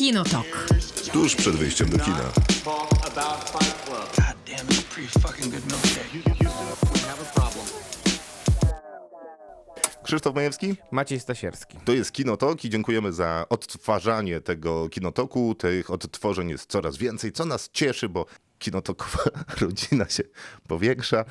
Kinotok. Tuż przed wyjściem do kina. Krzysztof Majewski, Maciej Stasierski. to jest Kinotok i dziękujemy za odtwarzanie tego Kinotoku. Tych odtworzeń jest coraz więcej, co nas cieszy, bo Kinotokowa rodzina się powiększa.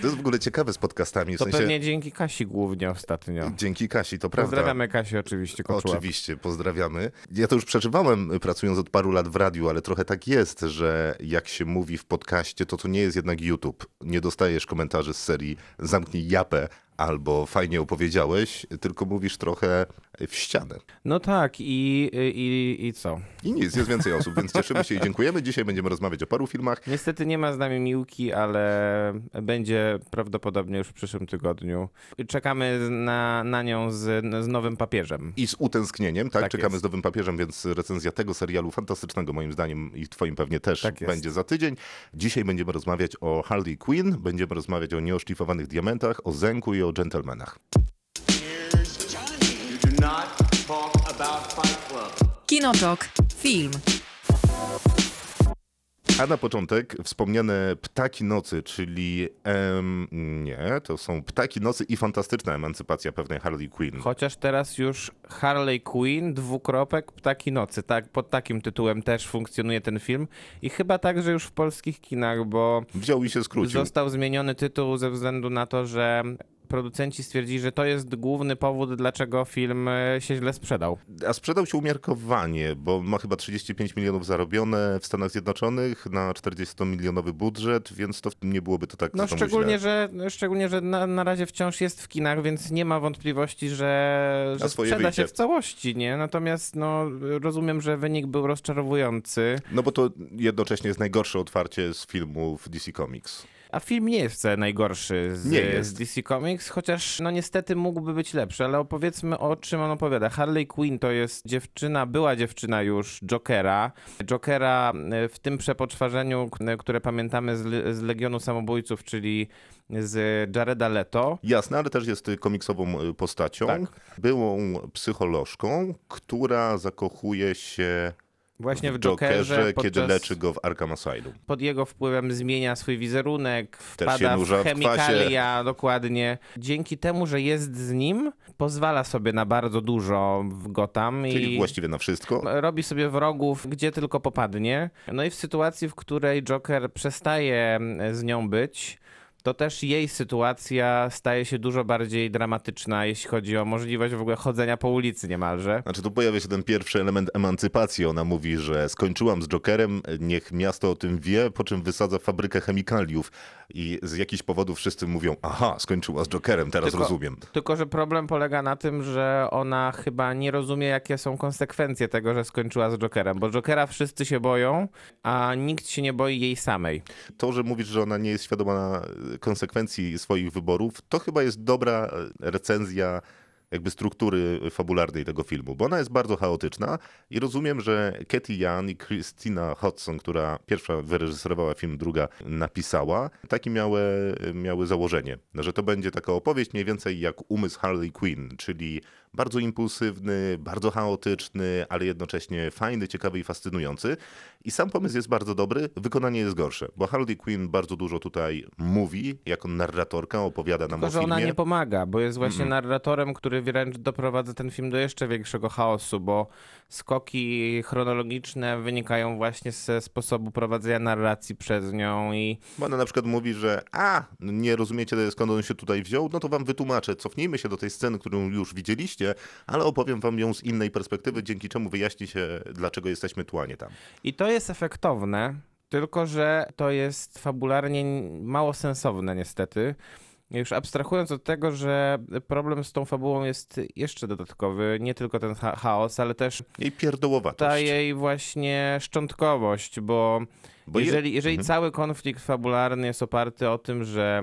To jest w ogóle ciekawe z podcastami. W To sensie, pewnie dzięki Kasi głównie ostatnio. Dzięki Kasi, to prawda. Pozdrawiamy Kasię oczywiście, Koczuław. Oczywiście, pozdrawiamy. Ja to już przeżywałem pracując od paru lat w radiu, ale trochę tak jest, że jak się mówi w podcaście, to to nie jest jednak YouTube. Nie dostajesz komentarzy z serii zamknij japę albo fajnie opowiedziałeś, tylko mówisz trochę w ścianę. No tak, i, i, i co? I nic, jest więcej osób, więc cieszymy się i dziękujemy. Dzisiaj będziemy rozmawiać o paru filmach. Niestety nie ma z nami Miłki, ale będzie prawdopodobnie już w przyszłym tygodniu. Czekamy na, na nią z, z nowym papieżem. I z utęsknieniem, tak? Tak Czekamy jest. z nowym papieżem, więc recenzja tego serialu fantastycznego moim zdaniem i twoim pewnie też Tak będzie za tydzień. Dzisiaj będziemy rozmawiać o Harley Quinn, będziemy rozmawiać o nieoszlifowanych diamentach, o Zenku i o dżentelmenach. Fight Club. Kinotok. Film. A na początek wspomniane Ptaki Nocy, czyli em, nie, to są Ptaki Nocy i fantastyczna emancypacja pewnej Harley Quinn. Chociaż teraz już Harley Quinn, dwukropek, Ptaki Nocy. Tak, pod takim tytułem też funkcjonuje ten film. I chyba także już w polskich kinach, bo Wziął i się skrócił. został zmieniony tytuł ze względu na to, że producenci stwierdzili, że to jest główny powód, dlaczego film e, się źle sprzedał. A sprzedał się umiarkowanie, bo ma chyba 35 milionów zarobione w Stanach Zjednoczonych na 40-milionowy budżet, więc to nie byłoby to tak No szczególnie, źle. że, szczególnie, że na, na razie wciąż jest w kinach, więc nie ma wątpliwości, że, że sprzeda wyjdzie. się w całości, nie? Natomiast no, rozumiem, że wynik był rozczarowujący, No bo to jednocześnie jest najgorsze otwarcie z filmów DC Comics. A film nie jest wcale najgorszy z, Nie jest. z DC Comics, chociaż no niestety mógłby być lepszy, ale opowiedzmy o czym on opowiada. Harley Quinn to jest dziewczyna, była dziewczyna już Jokera. Jokera e, w tym przepoczwarzeniu, k- które pamiętamy z, z Legionu Samobójców, czyli z Jareda Leto. Jasne, ale też jest komiksową y, postacią. Tak. Byłą psycholożką, która zakochuje się Właśnie w, w Jokerze, kiedy leczy go w Arkham Asylum. pod jego wpływem zmienia swój wizerunek, wpada w w chemikalia, dokładnie. Dzięki temu, że jest z nim, pozwala sobie na bardzo dużo w Gotham Czyli i właściwie na wszystko. robi sobie wrogów, gdzie tylko popadnie. No i w sytuacji, w której Joker przestaje z nią być, to też jej sytuacja staje się dużo bardziej dramatyczna, jeśli chodzi o możliwość w ogóle chodzenia po ulicy niemalże. Znaczy tu pojawia się ten pierwszy element emancypacji. Ona mówi, że skończyłam z Jokerem, niech miasto o tym wie, po czym wysadza fabrykę chemikaliów i z jakichś powodów wszyscy mówią, aha, skończyła z Jokerem, teraz Tylko- rozumiem. Tylko, że problem polega na tym, że ona chyba nie rozumie, jakie są konsekwencje tego, że skończyła z Jokerem, bo Jokera wszyscy się boją, a nikt się nie boi jej samej. To, że mówisz, że ona nie jest świadoma konsekwencji swoich wyborów, to chyba jest dobra e, recenzja jakby struktury fabularnej tego filmu, bo ona jest bardzo chaotyczna i rozumiem, że Katy Young i Christina Hodson, która pierwsza wyreżyserowała film, druga napisała, takie miały, miały założenie, że to będzie taka opowieść mniej więcej jak umysł Harley Quinn, czyli bardzo impulsywny, bardzo chaotyczny, ale jednocześnie fajny, ciekawy i fascynujący. I sam pomysł jest bardzo dobry, wykonanie jest gorsze, bo Harley Quinn bardzo dużo tutaj mówi, jako narratorka opowiada nam Tylko, o że filmie. ona nie pomaga, bo jest właśnie narratorem, który wręcz doprowadza ten film do jeszcze większego chaosu, bo skoki chronologiczne wynikają właśnie ze sposobu prowadzenia narracji przez nią i Bo ona na przykład mówi, że a, nie rozumiecie skąd on się tutaj wziął, no to wam wytłumaczę. Cofnijmy się do tej sceny, którą już widzieliście, ale opowiem wam ją z innej perspektywy, dzięki czemu wyjaśni się, dlaczego jesteśmy tu, a nie tam. I to jest efektowne, tylko że to jest fabularnie mało sensowne niestety. Już abstrahując od tego, że problem z tą fabułą jest jeszcze dodatkowy, nie tylko ten cha- chaos, ale też Jej pierdołowatość. ta jej właśnie szczątkowość, bo, Bo je- jeżeli, jeżeli Mhm. cały konflikt fabularny jest oparty o tym, że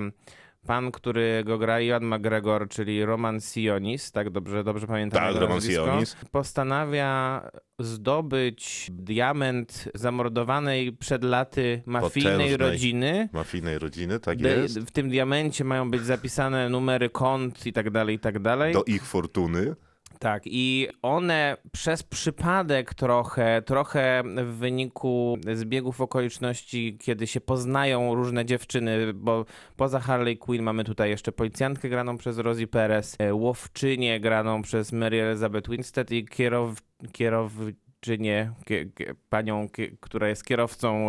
pan, który go gra Ian McGregor, czyli Roman Sionis, tak dobrze, dobrze pamiętam Tak, Roman Sionis. postanawia zdobyć diament zamordowanej przed laty mafijnej Potężnej rodziny. Mafijnej rodziny, tak De- jest. W tym diamencie mają być zapisane numery kont i tak dalej, i tak dalej. Do ich fortuny. Tak, i one przez przypadek trochę, trochę w wyniku zbiegów okoliczności, kiedy się poznają różne dziewczyny, bo poza Harley Quinn mamy tutaj jeszcze policjantkę graną przez Rosie Perez, e, łowczynię graną przez Mary Elizabeth Winstead i kierow, kierowczynię, kie, kie, panią, która jest kierowcą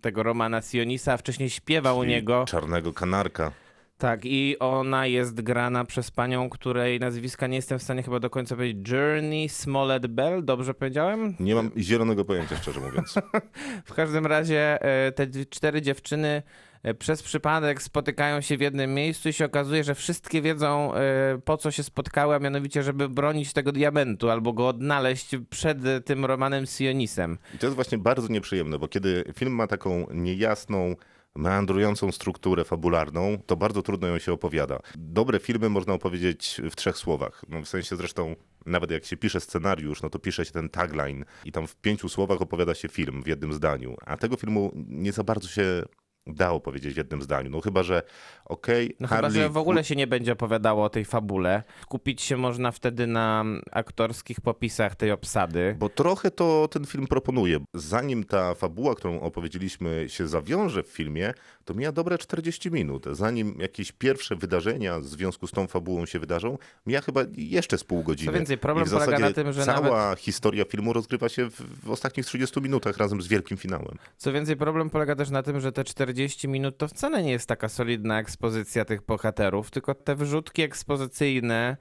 tego Romana Sionisa, wcześniej śpiewa u Czyli niego. Czarnego kanarka. Tak, i ona jest grana przez panią, której nazwiska nie jestem w stanie chyba do końca powiedzieć. Journey Smollett Bell, dobrze powiedziałem? Nie mam zielonego pojęcia, szczerze mówiąc. W każdym razie e, te cztery dziewczyny e, przez przypadek spotykają się w jednym miejscu i się okazuje, że wszystkie wiedzą e, po co się spotkały, a mianowicie, żeby bronić tego diamentu albo go odnaleźć przed tym Romanem Sionisem. I to jest właśnie bardzo nieprzyjemne, bo kiedy film ma taką niejasną, meandrującą strukturę fabularną, to bardzo trudno ją się opowiada. Dobre filmy można opowiedzieć w trzech słowach. No, w sensie zresztą, nawet jak się pisze scenariusz, no to pisze się ten tagline i tam w pięciu słowach opowiada się film w jednym zdaniu. A tego filmu nie za bardzo się dało powiedzieć w jednym zdaniu. No chyba, że okej, No chyba, Harley że w ogóle się nie będzie opowiadało o tej fabule. Skupić się można wtedy na aktorskich popisach tej obsady. Bo trochę to ten film proponuje. Zanim ta fabuła, którą opowiedzieliśmy, się zawiąże w filmie, to mija dobre 40 minut. Zanim jakieś pierwsze wydarzenia w związku z tą fabułą się wydarzą, mija chyba jeszcze z pół godziny. Co więcej, problem polega na tym, że cała historia filmu rozgrywa się w, w ostatnich 30 minutach razem z wielkim finałem. Co więcej, problem polega też na tym, że te 40 minut to wcale nie jest taka solidna ekspozycja tych bohaterów, tylko te wrzutki ekspozycyjne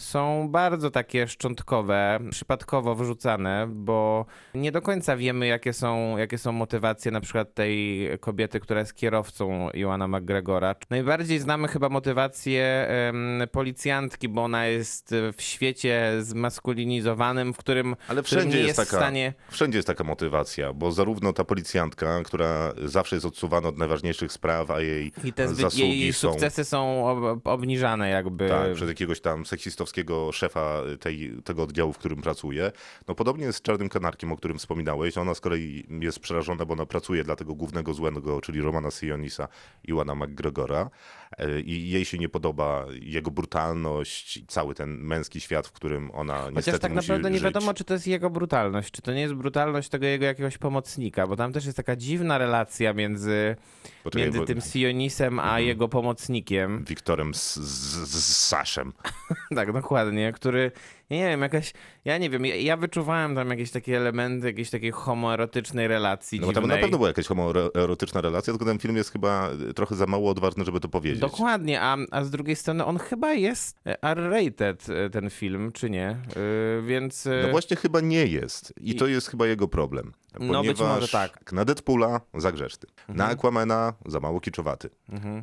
są bardzo takie szczątkowe, przypadkowo wrzucane, bo nie do końca wiemy, jakie są, jakie są motywacje na przykład tej kobiety, która jest kierowcą Joana McGregora. Najbardziej znamy chyba motywację em, policjantki, bo ona jest w świecie zmaskulinizowanym, w którym, Ale którym wszędzie nie jest, taka, w stanie... wszędzie jest taka motywacja, bo zarówno ta policjantka, która zawsze jest odsuwana od najważniejszych spraw, a jej I te zasługi jej są sukcesy są ob, obniżane jakby. Tak, przez jakiegoś tam seksistowskiego szefa tej, tego oddziału, w którym pracuje. No podobnie jest z Czarnym Kanarkiem, o którym wspominałeś. Ona z kolei jest przerażona, bo ona pracuje dla tego głównego złego, czyli Romana Sionisa i Iwana McGregora. E, I jej się nie podoba jego brutalność, cały ten męski świat, w którym ona niestety Chociaż tak naprawdę nie żyć. wiadomo, czy to jest jego brutalność, czy to nie jest brutalność tego jego jakiegoś pomocnika, bo tam też jest taka dziwna relacja między, Poczekaj, między bo- Mhm. tym Sionisem a jego pomocnikiem. Wiktorem z, z, z Saszem. tak, dokładnie, który, ja nie wiem, jakaś, ja nie wiem, ja, ja wyczuwałem tam jakieś takie elementy, jakiejś takiej homoerotycznej relacji No bo tam na pewno była jakaś homoerotyczna relacja, tylko ten film jest chyba trochę za mało odważny, żeby to powiedzieć. Dokładnie, a, a z drugiej strony on chyba jest R-rated, e, ten film, czy nie? Yy, więc... e, No właśnie chyba nie jest. I, to jest chyba jego problem. No, być Ponieważ może tak. Na Deadpoola za grzeszny. Na Mhm. Aquamana za mało kiczowaty.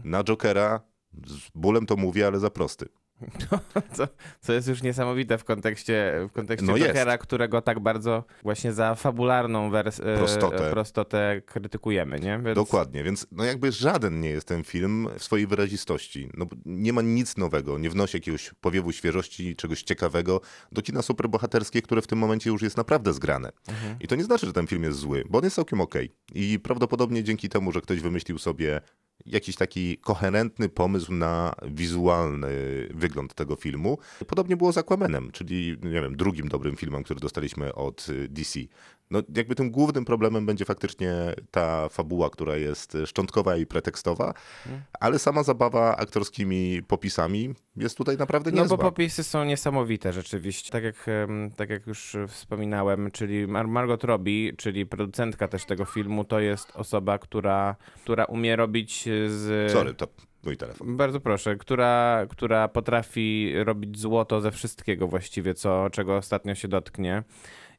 Na Jokera z bólem to mówię, ale za prosty. Co, co jest już niesamowite w kontekście, w kontekście No. Jokera, którego tak bardzo właśnie za fabularną wers- e, Prostotę. prostotę krytykujemy, nie? Więc... Dokładnie, więc no jakby żaden nie jest ten film w swojej wyrazistości. No, nie ma nic nowego, nie wnosi jakiegoś powiewu świeżości, czegoś ciekawego do kina superbohaterskie, które w tym momencie już jest naprawdę zgrane. I to nie znaczy, że ten film jest zły, bo on jest całkiem okej. I prawdopodobnie dzięki temu, że ktoś wymyślił sobie jakiś taki koherentny pomysł na wizualny wygląd tego filmu. Podobnie było z Aquamanem, czyli nie wiem, drugim dobrym filmem, który dostaliśmy od y, DC. No jakby tym głównym problemem będzie faktycznie ta fabuła, która jest szczątkowa i pretekstowa, ale sama zabawa aktorskimi popisami jest tutaj naprawdę No niezła. bo popisy są niesamowite rzeczywiście. Tak jak, tak jak już wspominałem, czyli Mar- Margot Robbie, czyli producentka też tego filmu, to jest osoba, która, która umie robić z... Sorry, to mój telefon. Bardzo proszę, która, która potrafi robić złoto ze wszystkiego właściwie, co, czego ostatnio się dotknie.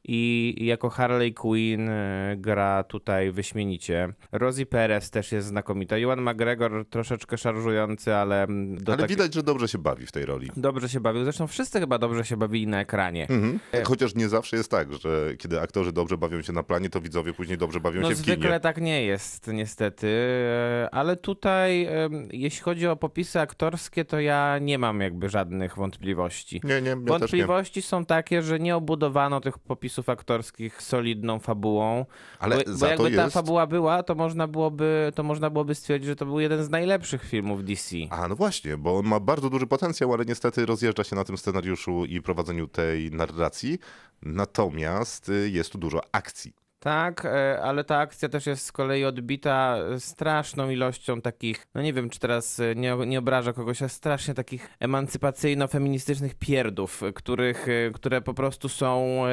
I jako Harley Quinn e, gra tutaj wyśmienicie. Rosie Perez też jest znakomita. Ewan McGregor troszeczkę szarżujący, ale Ale tak- widać, że dobrze się bawi w tej roli. dobrze się bawił. Zresztą wszyscy chyba dobrze się bawili na ekranie. Mhm. Chociaż nie zawsze jest tak, że kiedy aktorzy dobrze bawią się na planie, to widzowie później dobrze bawią No się w zwykle kinie. tak nie jest niestety, e, ale tutaj jeśli chodzi o popisy aktorskie, to ja nie mam jakby żadnych wątpliwości. Nie, nie, ja też nie. Wątpliwości są takie, że nie obudowano tych popisów wpisów aktorskich solidną fabułą. Ale bo, za bo jakby ta jest- fabuła była, to można byłoby, to można byłoby stwierdzić, że to był jeden z najlepszych filmów DC. A no właśnie, bo on ma bardzo duży potencjał, ale niestety rozjeżdża się na tym scenariuszu i prowadzeniu tej narracji. Natomiast y, jest tu dużo akcji. Tak, e, ale ta akcja też jest z kolei odbita straszną ilością takich, no nie wiem, czy teraz e, nie, nie obraża kogoś, ale strasznie takich emancypacyjno-feministycznych pierdów, e, których, które po prostu są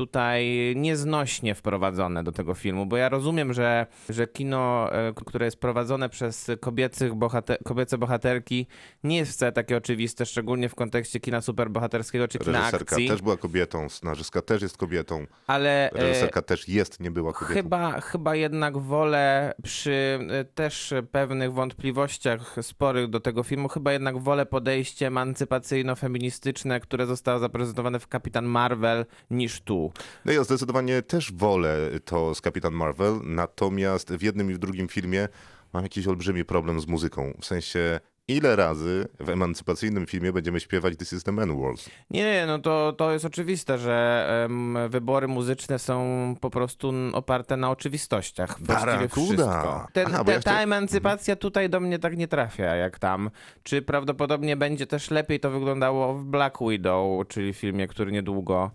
tutaj nieznośnie wprowadzone do tego filmu, bo ja rozumiem, że, że kino, e, które jest prowadzone przez kobiecych bohater, kobiece bohaterki nie jest wcale takie oczywiste, szczególnie w kontekście kina superbohaterskiego czy kina Reżyserka akcji, też była kobietą, scenarzyska też jest kobietą, ale... e, reżyserka też jest, nie była kobietą. Chyba, chyba jednak wolę przy y, też pewnych wątpliwościach sporych do tego filmu, chyba jednak wolę podejście emancypacyjno-feministyczne, które zostało zaprezentowane w Kapitan Marvel, niż tu. No ja zdecydowanie też wolę to z Kapitan Marvel, natomiast w jednym i w drugim filmie mam jakiś olbrzymi problem z muzyką. W sensie, ile razy w emancypacyjnym filmie będziemy śpiewać This is the Man Wars? Nie, no to, to jest oczywiste, że em, wybory muzyczne są po prostu oparte na oczywistościach. Barakuda. Ten, Aha, te, ta emancypacja tutaj do mnie tak nie trafia jak tam. Czy prawdopodobnie będzie też lepiej to wyglądało w Black Widow, czyli filmie, który niedługo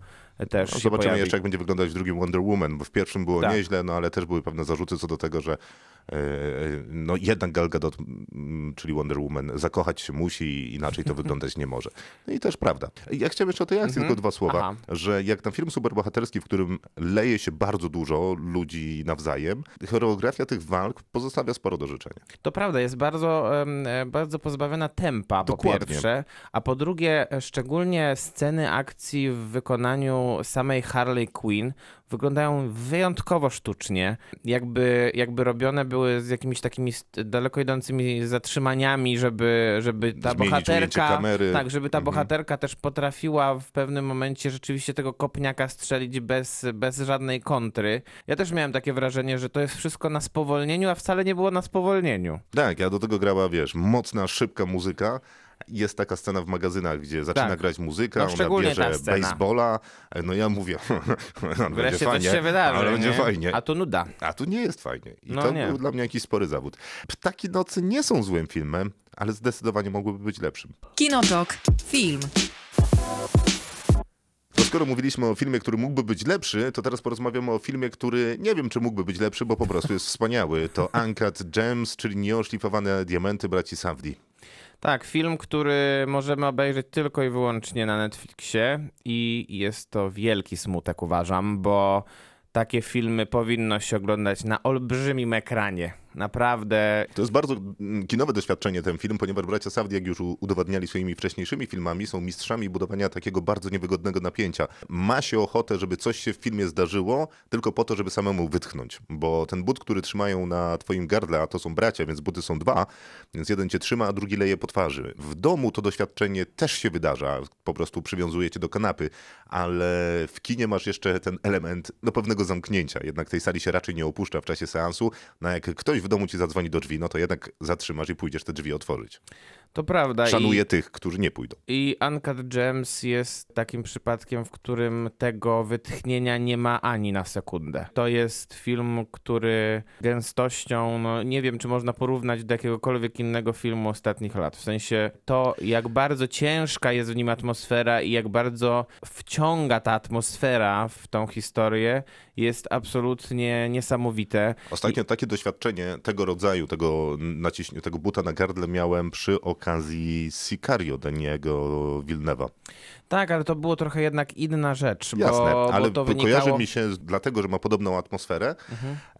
też No, zobaczymy pojawi. jeszcze, jak będzie wyglądać w drugim Wonder Woman, bo w pierwszym było Tak. nieźle, no ale też były pewne zarzuty co do tego, że no jednak Gal Gadot, mm, czyli Wonder Woman, zakochać się musi, inaczej to wyglądać nie może. No i też prawda. Ja chciałem jeszcze o tej akcji tylko dwa słowa. Aha. że jak na film superbohaterski, w którym leje się bardzo dużo ludzi nawzajem, choreografia tych walk pozostawia sporo do życzenia. To prawda, jest bardzo, e, bardzo pozbawiona tempa po Dokładnie. pierwsze, a po drugie szczególnie sceny akcji w wykonaniu samej Harley Quinn wyglądają wyjątkowo sztucznie, jakby, jakby robione były z jakimiś takimi daleko idącymi zatrzymaniami, żeby, żeby ta Zmienić bohaterka, tak, żeby ta Mhm. bohaterka też potrafiła w pewnym momencie rzeczywiście tego kopniaka strzelić bez, bez żadnej kontry. Ja też miałem takie wrażenie, że to jest wszystko na spowolnieniu, a wcale nie było na spowolnieniu. Tak, ja do tego grała, wiesz, mocna, szybka muzyka. Jest taka scena w magazynach, gdzie zaczyna Tak. grać muzyka, No, ona bierze baseballa. No ja mówię, będzie fajnie, się wydarzy, ale będzie nie? fajnie. A to nuda. A tu nie jest fajnie. I No to nie. był dla mnie jakiś spory zawód. Ptaki nocy nie są złym filmem, ale zdecydowanie mogłyby być lepszym. Kinotok. Film. To skoro mówiliśmy o filmie, który mógłby być lepszy, to teraz porozmawiamy o filmie, który nie wiem, czy mógłby być lepszy, bo po prostu jest wspaniały. To Uncut Gems, czyli nieoszlifowane diamenty braci Safdie. Tak, film, który możemy obejrzeć tylko i wyłącznie na Netflixie i jest to wielki smutek, uważam, bo takie filmy powinno się oglądać na olbrzymim ekranie. Naprawdę To jest bardzo kinowe doświadczenie ten film, ponieważ bracia Safdie, jak już udowadniali swoimi wcześniejszymi filmami, są mistrzami budowania takiego bardzo niewygodnego napięcia. Ma się ochotę, żeby coś się w filmie zdarzyło, tylko po to, żeby samemu wytchnąć. Bo ten but, który trzymają na twoim gardle, a to są bracia, więc buty są dwa, więc jeden cię trzyma, a drugi leje po twarzy. W domu to doświadczenie też się wydarza, po prostu przywiązuje cię do kanapy, ale w kinie masz jeszcze ten element no, pewnego zamknięcia. Jednak tej sali się raczej nie opuszcza w czasie seansu. No, jak ktoś w domu ci zadzwoni do drzwi, no to jednak zatrzymasz i pójdziesz te drzwi otworzyć. To prawda. Szanuję I, tych, którzy nie pójdą. I Uncut Gems jest takim przypadkiem, w którym tego wytchnienia nie ma ani na sekundę. To jest film, który gęstością, no nie wiem, czy można porównać do jakiegokolwiek innego filmu ostatnich lat. W sensie to, jak bardzo ciężka jest w nim atmosfera i jak bardzo wciąga ta atmosfera w tą historię, jest absolutnie niesamowite. Ostatnio takie doświadczenie tego rodzaju, tego, naciśnie, tego buta na gardle miałem przy okazji Sicario Daniego Villeneuve'a. Tak, ale to było trochę jednak inna rzecz, Jasne, bo, ale bo to kojarzy wynikało... Mhm. mi się dlatego, że ma podobną atmosferę,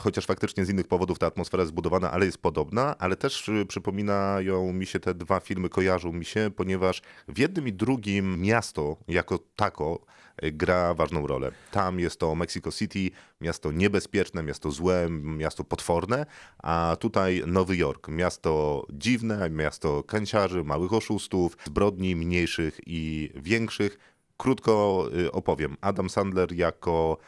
chociaż faktycznie z innych powodów ta atmosfera jest zbudowana, ale jest podobna, ale też y, przypominają mi się te dwa filmy, kojarzą mi się, ponieważ w jednym i drugim miasto jako tako gra ważną rolę. Tam jest to Mexico City, miasto niebezpieczne, miasto złe, miasto potworne, a tutaj Nowy Jork, miasto dziwne, miasto kanciarzy, małych oszustów, zbrodni mniejszych i większych. Krótko y, opowiem. Adam Sandler jako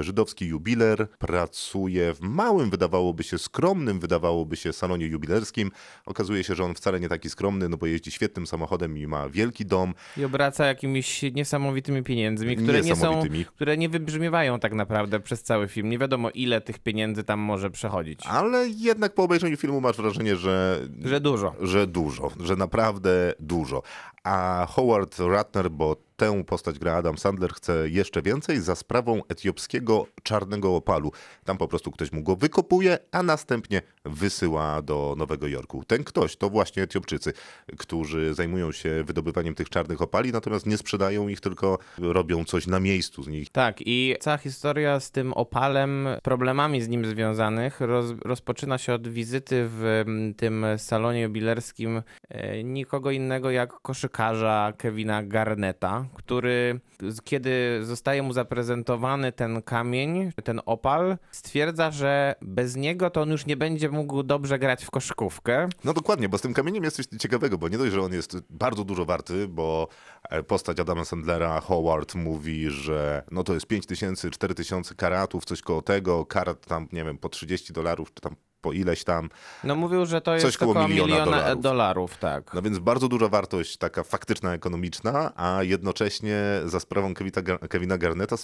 żydowski jubiler, pracuje w małym, wydawałoby się skromnym, wydawałoby się salonie jubilerskim. Okazuje się, że on wcale nie taki skromny, no bo jeździ świetnym samochodem i ma wielki dom. I obraca jakimiś niesamowitymi pieniędzmi, które nie są, które nie wybrzmiewają tak naprawdę przez cały film. Nie wiadomo ile tych pieniędzy tam może przechodzić. Ale jednak po obejrzeniu filmu masz wrażenie, że Że dużo. że dużo, że naprawdę dużo. A Howard Ratner, bo tę postać gra Adam Sandler, chce jeszcze więcej za sprawą etiopskiego czarnego opalu. Tam po prostu ktoś mu go wykopuje, a następnie wysyła do Nowego Jorku. Ten ktoś to właśnie Etiopczycy, którzy zajmują się wydobywaniem tych czarnych opali, natomiast nie sprzedają ich, tylko robią coś na miejscu z nich. Tak, i cała historia z tym opalem, problemami z nim związanych, roz, rozpoczyna się od wizyty w tym salonie jubilerskim e, nikogo innego jak koszykarza Kevina Garneta, który kiedy zostaje mu zaprezentowany ten kamień, ten opal, stwierdza, że bez niego to on już nie będzie mógł dobrze grać w koszykówkę. No dokładnie, bo z tym kamieniem jest coś ciekawego, bo nie dość, że on jest bardzo dużo warty, bo e, postać Adama Sandlera, Howard, mówi, że no to jest 5 tysięcy, 4 tysiące karatów, coś koło tego, karat tam, nie wiem, po 30 dolarów, czy tam po ileś tam. No mówił, że to jest Coś koło około miliona miliona dolarów. dolarów, tak. No więc bardzo duża wartość taka faktyczna, ekonomiczna, a jednocześnie za sprawą Kevita, Kevina Garneta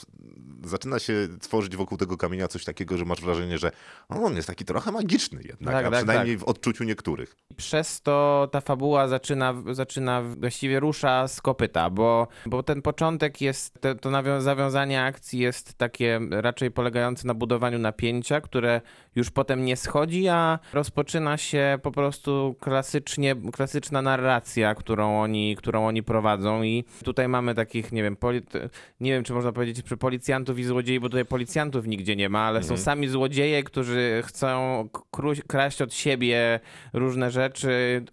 zaczyna się tworzyć wokół tego kamienia coś takiego, że masz wrażenie, że on jest taki trochę magiczny jednak, Tak, a tak, przynajmniej w odczuciu niektórych. Przez to ta fabuła zaczyna, zaczyna właściwie rusza z kopyta, bo, bo ten początek jest, to nawią- zawiązanie akcji jest takie raczej polegające na budowaniu napięcia, które już potem nie schodzi, a rozpoczyna się po prostu klasycznie, klasyczna narracja, którą oni, którą oni prowadzą i tutaj mamy takich, nie wiem, nie wiem, czy można powiedzieć przy policjantów i złodziei, bo tutaj policjantów nigdzie nie ma, ale są sami złodzieje, którzy chcą kraść od siebie różne rzeczy.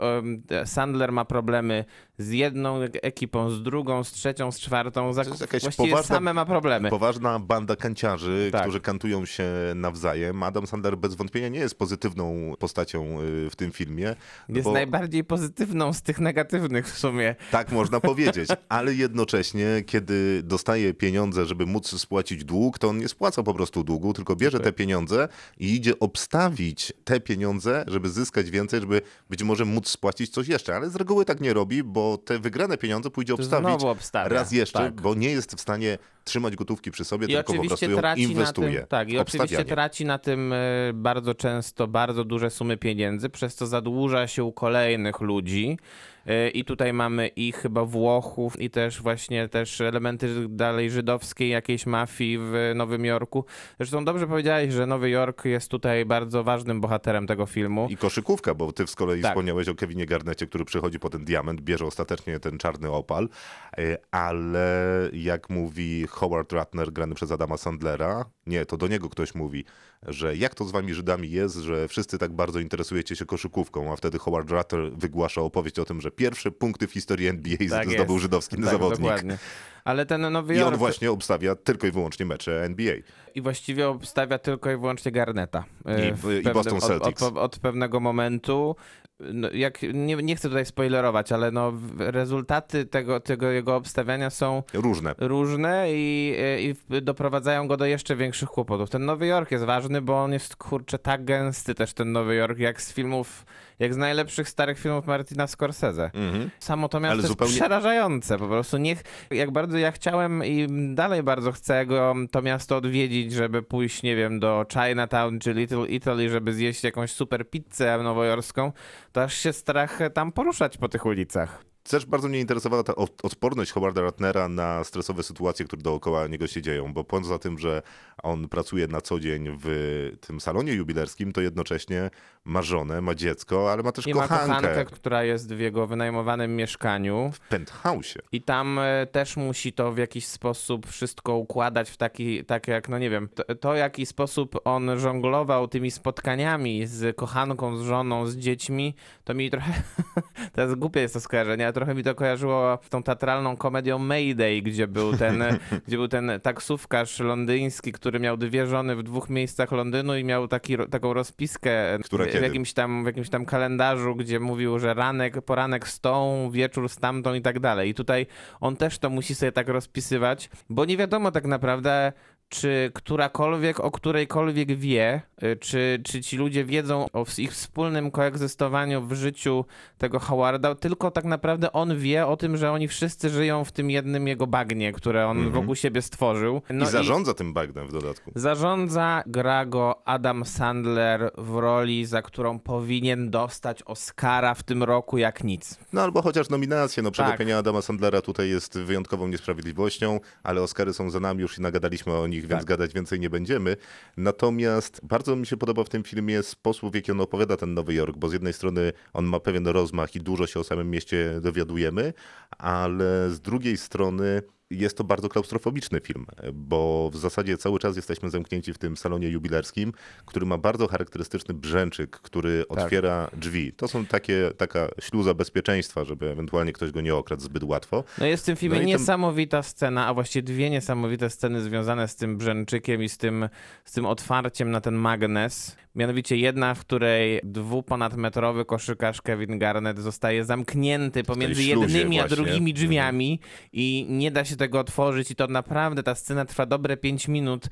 Sandler ma problemy z jedną ekipą, z drugą, z trzecią, z czwartą. Za, To jest jakaś właściwie poważna- same ma problemy. Poważna banda kanciarzy, Tak. którzy kantują się nawzajem. Adam Sandler bez wątpienia nie jest pozytywną postacią y, w tym filmie. Jest bo- najbardziej pozytywną z tych negatywnych w sumie. Tak można powiedzieć, ale jednocześnie, kiedy dostaje pieniądze, żeby móc spłacić dług, to on nie spłaca po prostu długu, tylko bierze te pieniądze i idzie obstawić te pieniądze, żeby zyskać więcej, żeby być może móc spłacić coś jeszcze. Ale z reguły tak nie robi, bo te wygrane pieniądze pójdzie obstawić znowu obstawia, raz jeszcze, tak. bo nie jest w stanie trzymać gotówki przy sobie, I tylko po prostu ją inwestuje. tym, tak, i oczywiście traci na tym e, bardzo często bardzo duże sumy pieniędzy, przez co zadłuża się u kolejnych ludzi. E, I tutaj mamy i chyba Włochów, i też właśnie też elementy dalej żydowskiej jakiejś mafii w Nowym Jorku. Zresztą dobrze powiedziałeś, że Nowy Jork jest tutaj bardzo ważnym bohaterem tego filmu. I koszykówka, bo ty z kolei Tak. wspomniałeś o Kevinie Garnecie, który przychodzi po ten diament, bierze ostatecznie ten czarny opal, e, ale jak mówi Howard Ratner, grany przez Adama Sandlera, nie, to do niego ktoś mówi, że jak to z wami Żydami jest, że wszyscy tak bardzo interesujecie się koszykówką, a wtedy Howard Ratner wygłasza opowieść o tym, że pierwsze punkty w historii NBA Tak zdobył jest. żydowski Tak, zawodnik. Dokładnie. Ale ten Nowy I Jork on właśnie obstawia tylko i wyłącznie mecze NBA. i właściwie obstawia tylko i wyłącznie Garneta. e, I- i Boston od, Celtics. od, od pewnego momentu. No, jak, nie, nie chcę tutaj spoilerować, ale no, rezultaty tego, tego jego obstawiania są Różne. różne i, i w- doprowadzają go do jeszcze większych kłopotów. Ten Nowy Jork jest ważny, bo on jest kurczę tak gęsty też ten Nowy Jork, jak z filmów, jak z najlepszych starych filmów Martina Scorsese. Mhm. Samo to miasto Ale jest zupełnie- przerażające po prostu. Niech, jak bardzo ja chciałem i dalej bardzo chcę go, to miasto odwiedzić, żeby pójść, nie wiem, do Chinatown czy Little Italy, żeby zjeść jakąś super pizzę nowojorską, to aż się strach tam poruszać po tych ulicach. Też bardzo mnie interesowała ta od- odporność Howarda Ratnera na stresowe sytuacje, które dookoła niego się dzieją, bo poza tym, że on pracuje na co dzień w tym salonie jubilerskim, to jednocześnie ma żonę, ma dziecko, ale ma też I ma kochankę, kochankę, która jest w jego wynajmowanym mieszkaniu. w penthouse'ie. I tam e, też musi to w jakiś sposób wszystko układać w taki, tak jak, no nie wiem, to, to w jaki sposób on żonglował tymi spotkaniami z kochanką, z żoną, z dziećmi, to mi trochę, teraz głupie jest to skojarzenie, trochę mi to kojarzyło z tą teatralną komedią Mayday, gdzie był ten, gdzie był ten taksówkarz londyński, który miał dwie żony w dwóch miejscach Londynu i miał taki, taką rozpiskę Która w, kiedy? jakimś tam, w jakimś tam kalendarzu, gdzie mówił, że ranek, poranek z tą, wieczór z tamtą i tak dalej. I tutaj on też to musi sobie tak rozpisywać, bo nie wiadomo tak naprawdę, czy którakolwiek o którejkolwiek wie, y, czy, czy ci ludzie wiedzą o ich wspólnym koegzystowaniu w życiu tego Howarda, tylko tak naprawdę on wie o tym, że oni wszyscy żyją w tym jednym jego bagnie, które on wokół siebie stworzył. No. I zarządza tym bagnem w dodatku. Zarządza, gra go Adam Sandler w roli, za którą powinien dostać Oscara w tym roku jak nic. No albo chociaż nominacje, no Tak. przegapienie Adama Sandlera tutaj jest wyjątkową niesprawiedliwością, ale Oscary są za nami, już i nagadaliśmy o nich, więc Tak. gadać więcej nie będziemy. Natomiast bardzo mi się podoba w tym filmie sposób, w jaki on opowiada ten Nowy Jork, bo z jednej strony on ma pewien rozmach i dużo się o samym mieście dowiadujemy, ale z drugiej strony jest to bardzo klaustrofobiczny film, bo w zasadzie cały czas jesteśmy zamknięci w tym salonie jubilerskim, który ma bardzo charakterystyczny brzęczyk, który Tak. otwiera drzwi. To są takie, taka śluza bezpieczeństwa, żeby ewentualnie ktoś go nie okradł zbyt łatwo. No jest w tym filmie No i tam- niesamowita scena, a właściwie dwie niesamowite sceny związane z tym brzęczykiem i z tym, z tym otwarciem na ten magnes. Mianowicie jedna, w której dwuponadmetrowy koszykarz Kevin Garnett zostaje zamknięty pomiędzy jednymi a właśnie. drugimi drzwiami i nie da się tego otworzyć i to naprawdę ta scena trwa dobre 5 minut,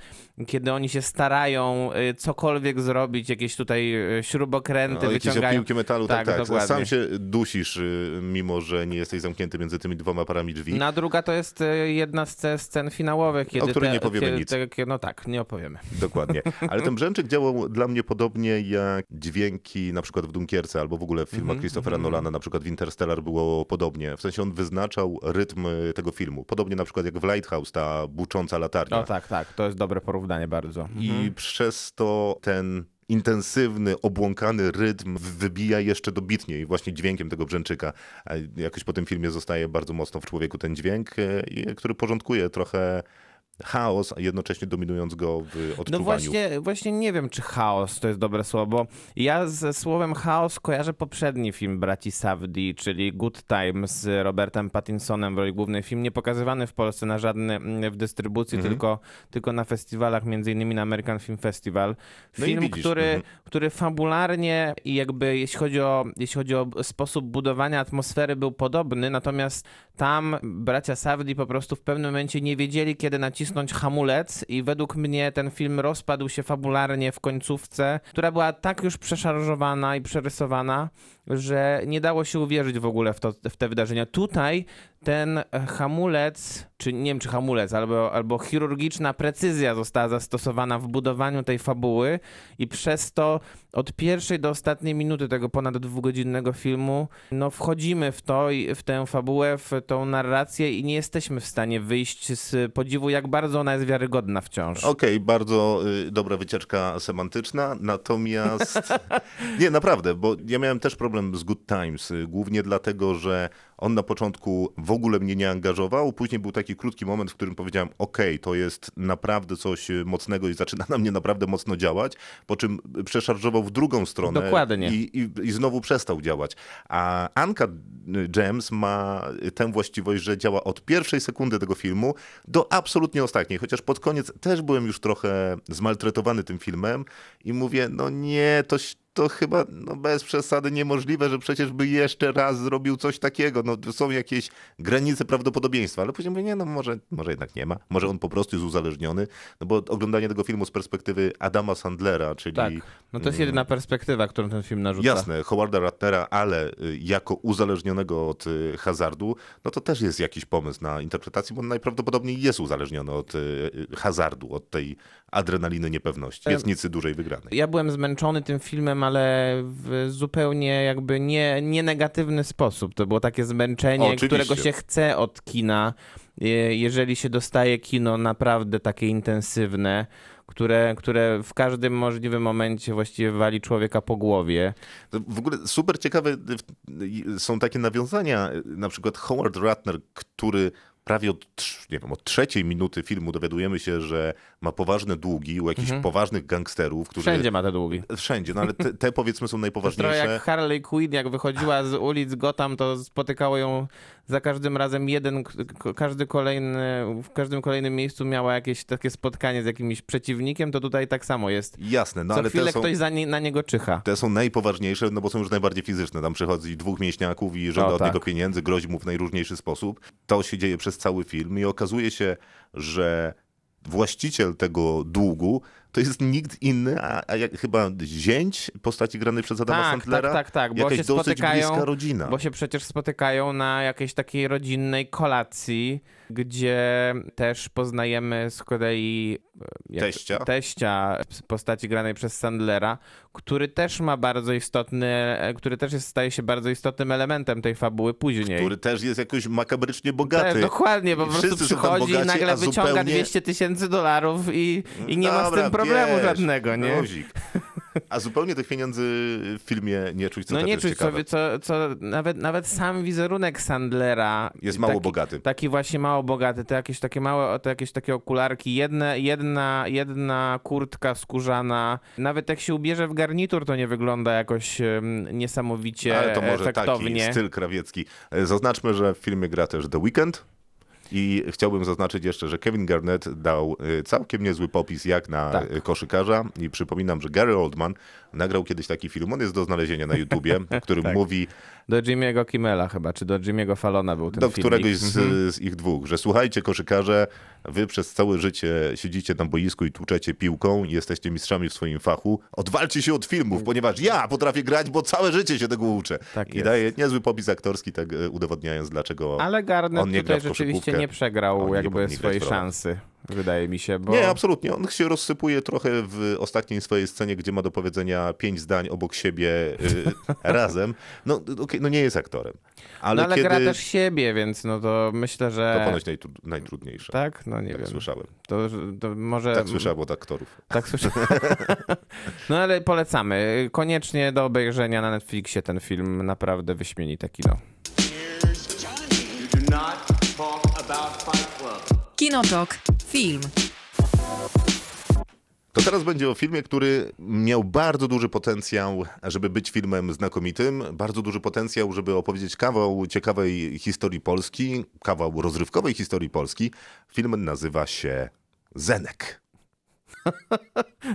kiedy oni się starają y, cokolwiek zrobić, jakieś tutaj y, śrubokręty No, jakieś wyciągają. opiłki metalu, tak, tak. dokładnie. Sam się dusisz, y, mimo że nie jesteś zamknięty między tymi dwoma parami drzwi. No, a druga to jest jedna z ce- scen finałowych, kiedy której te- nie powiemy kiedy, nic. te- no tak, nie opowiemy. Dokładnie. Ale ten brzęczyk działał dla mnie podobnie jak dźwięki na przykład w Dunkierce albo w ogóle w filmach Mhm, Christophera Nolana, na przykład w Interstellar było podobnie. W sensie on wyznaczał rytm tego filmu. Podobnie na przykład jak w Lighthouse, ta bucząca latarnia. No tak, tak, to jest dobre porównanie bardzo. I przez to ten intensywny, obłąkany rytm wybija jeszcze dobitniej właśnie dźwiękiem tego brzęczyka. Jakoś po tym filmie zostaje bardzo mocno w człowieku ten dźwięk, e, który porządkuje trochę chaos, a jednocześnie dominując go w odczuwaniu. No właśnie, właśnie nie wiem, czy chaos to jest dobre słowo, bo ja ze słowem chaos kojarzę poprzedni film braci Safdie, czyli Good Time z Robertem Pattinsonem w roli głównej. Film nie pokazywany w Polsce na żadny w dystrybucji, Mhm. tylko, tylko na festiwalach, między innymi na American Film Festival. No Film, widzisz, który, mhm. który fabularnie i jakby jeśli chodzi, o, jeśli chodzi o sposób budowania atmosfery był podobny, natomiast tam bracia Safdie po prostu w pewnym momencie nie wiedzieli, kiedy nacisnąć hamulec i według mnie ten film rozpadł się fabularnie w końcówce, która była tak już przeszarżowana i przerysowana, że nie dało się uwierzyć w ogóle w, to, w te wydarzenia. Tutaj ten e, hamulec, czy nie wiem czy hamulec, albo, albo chirurgiczna precyzja została zastosowana w budowaniu tej fabuły i przez to od pierwszej do ostatniej minuty tego ponad dwugodzinnego filmu, no wchodzimy w to, i w tę fabułę, w tą narrację i nie jesteśmy w stanie wyjść z podziwu, jak bardzo ona jest wiarygodna wciąż. Okej, bardzo y, dobra wycieczka semantyczna, natomiast nie, naprawdę, bo ja miałem też problem z Good Times, y, głównie dlatego, że on na początku w ogóle mnie nie angażował, później był taki krótki moment, w którym powiedziałem, okej, to jest naprawdę coś y, mocnego i zaczyna na mnie naprawdę mocno działać, po czym przeszarżował w drugą stronę Dokładnie. I, i, i znowu przestał działać. A Anka James ma tę właściwość, że działa od pierwszej sekundy tego filmu do absolutnie ostatniej, chociaż pod koniec też byłem już trochę zmaltretowany tym filmem i mówię, no nie, to, to chyba no bez przesady niemożliwe, że przecież by jeszcze raz zrobił coś takiego. No są jakieś granice prawdopodobieństwa, ale później mówię, nie, no może, może jednak nie ma. Może on po prostu jest uzależniony, no bo oglądanie tego filmu z perspektywy Adama Sandlera, czyli Tak, no to jest jedyna perspektywa, którą ten film narzuca. Jasne, Howarda Rattera, ale y, jako uzależnionego od y, hazardu, no to też jest jakiś pomysł na interpretację, bo on najprawdopodobniej jest uzależniony od y, hazardu, od tej adrenaliny niepewności, E, miedznicy dużej wygranej. Ja byłem zmęczony tym filmem, ale w zupełnie jakby nie, nie negatywny sposób. To było takie zmęczenie, Oczywiście. którego się chce od kina, je- jeżeli się dostaje kino naprawdę takie intensywne, które, które w każdym możliwym momencie właściwie wali człowieka po głowie. W ogóle super ciekawe są takie nawiązania, na przykład Howard Ratner, który prawie od, nie wiem, od trzeciej minuty filmu dowiadujemy się, że ma poważne długi u jakichś poważnych gangsterów, którzy... Mhm. Wszędzie ma te długi. Wszędzie, no ale te, te powiedzmy są najpoważniejsze. jak Harley Quinn, jak wychodziła z ulic Gotham, to spotykało ją za każdym razem jeden, każdy kolejny, w każdym kolejnym miejscu miała jakieś takie spotkanie z jakimś przeciwnikiem, to tutaj tak samo jest. Jasne, no Co ale chwilę te są... ktoś nie, na niego czyha. Te są najpoważniejsze, no bo są już najbardziej fizyczne. Tam przychodzi dwóch mięśniaków i żąda od tak. niego pieniędzy, grozi mu w najróżniejszy sposób. To się dzieje przez cały film i okazuje się, że właściciel tego długu to jest nikt inny, a, a jak, chyba zięć postaci granej przez Adama Tak, Sandlera. tak, tak, tak, bo Jakaś się dosyć spotykają, bliska rodzina. bo się przecież spotykają na jakiejś takiej rodzinnej kolacji, gdzie też poznajemy z kolei jak- Teścia. teścia w postaci granej przez Sandlera, który też ma bardzo istotny, e, który też jest, staje się bardzo istotnym elementem tej fabuły później. który też jest jakoś makabrycznie Tak, bogaty. dokładnie, bo I po prostu przychodzi i bogaci, nagle a wyciąga zupełnie- 200 tysięcy dolarów i, i nie ma z Dobra, tym problemu wiesz, żadnego, nie? Luzik. A zupełnie tych pieniędzy w filmie nie czuć, co No nie czuć ciekawe. sobie, co, co nawet, nawet sam wizerunek Sandlera Jest mało taki, bogaty. Taki właśnie mało bogaty, to jakieś takie małe, to jakieś takie okularki, jedne, jedna, jedna kurtka skórzana. Nawet jak się ubierze w garnitur, to nie wygląda jakoś em, niesamowicie Ale to może efektownie. taki styl krawiecki. E, Zaznaczmy, że w filmie gra też The Weeknd. I chciałbym zaznaczyć jeszcze, że Kevin Garnett dał e, całkiem niezły popis jak na Tak. e, koszykarza i przypominam, że Gary Oldman nagrał kiedyś taki film, on jest do znalezienia na YouTubie, w którym Tak. mówi Do Jimmy'ego Kimmela chyba, czy do Jimmy'ego Fallona był ten do filmik. któregoś z, Mhm. z ich dwóch, że słuchajcie koszykarze, wy przez całe życie siedzicie na boisku i tłuczecie piłką jesteście mistrzami w swoim fachu, odwalcie się od filmów, ponieważ ja potrafię grać, bo całe życie się tego uczę. Tak I jest. daje niezły popis aktorski, tak e, udowodniając dlaczego Ale Garnet on nie gra w koszykówkę. Nie przegrał jakby swojej szansy, wydaje mi się, bo... Nie, absolutnie. On się rozsypuje trochę w ostatniej swojej scenie, gdzie ma do powiedzenia pięć zdań obok siebie y, razem. No, okej, no nie jest aktorem. Ale, no ale kiedy... gra też siebie, więc no to myślę, że... To ponoć najtru... najtrudniejsze. Tak? No nie Tak wiem. słyszałem. To, to może... Tak słyszałem od aktorów. Tak słyszałem. no ale polecamy. Koniecznie do obejrzenia na Netflixie ten film. Naprawdę wyśmienite kino. Kinotok. Film. To teraz będzie o filmie, który miał bardzo duży potencjał, żeby być filmem znakomitym, bardzo duży potencjał, żeby opowiedzieć kawał ciekawej historii Polski, kawał rozrywkowej historii Polski. Film nazywa się Zenek.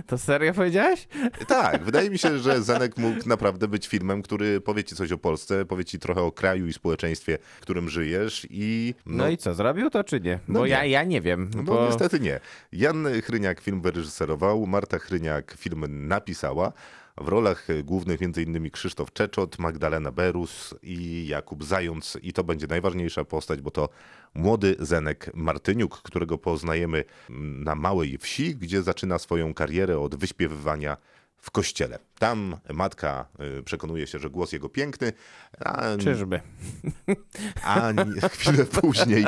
To serio powiedziałeś? Tak, wydaje mi się, że Zenek mógł naprawdę być filmem, który powie ci coś o Polsce, powie ci trochę o kraju i społeczeństwie, w którym żyjesz i... No, i co, zrobił to czy nie? No Bo nie. Ja, ja nie wiem. No bo... niestety nie. Jan Chryniak film wyreżyserował, Marta Chryniak film napisała. W rolach głównych m.in. Krzysztof Czeczot, Magdalena Berus i Jakub Zając. I to będzie najważniejsza postać, bo to młody Zenek Martyniuk, którego poznajemy na małej wsi, gdzie zaczyna swoją karierę od wyśpiewywania w kościele. Tam matka y, przekonuje się, że głos jego piękny, a Czyżby? a chwilę później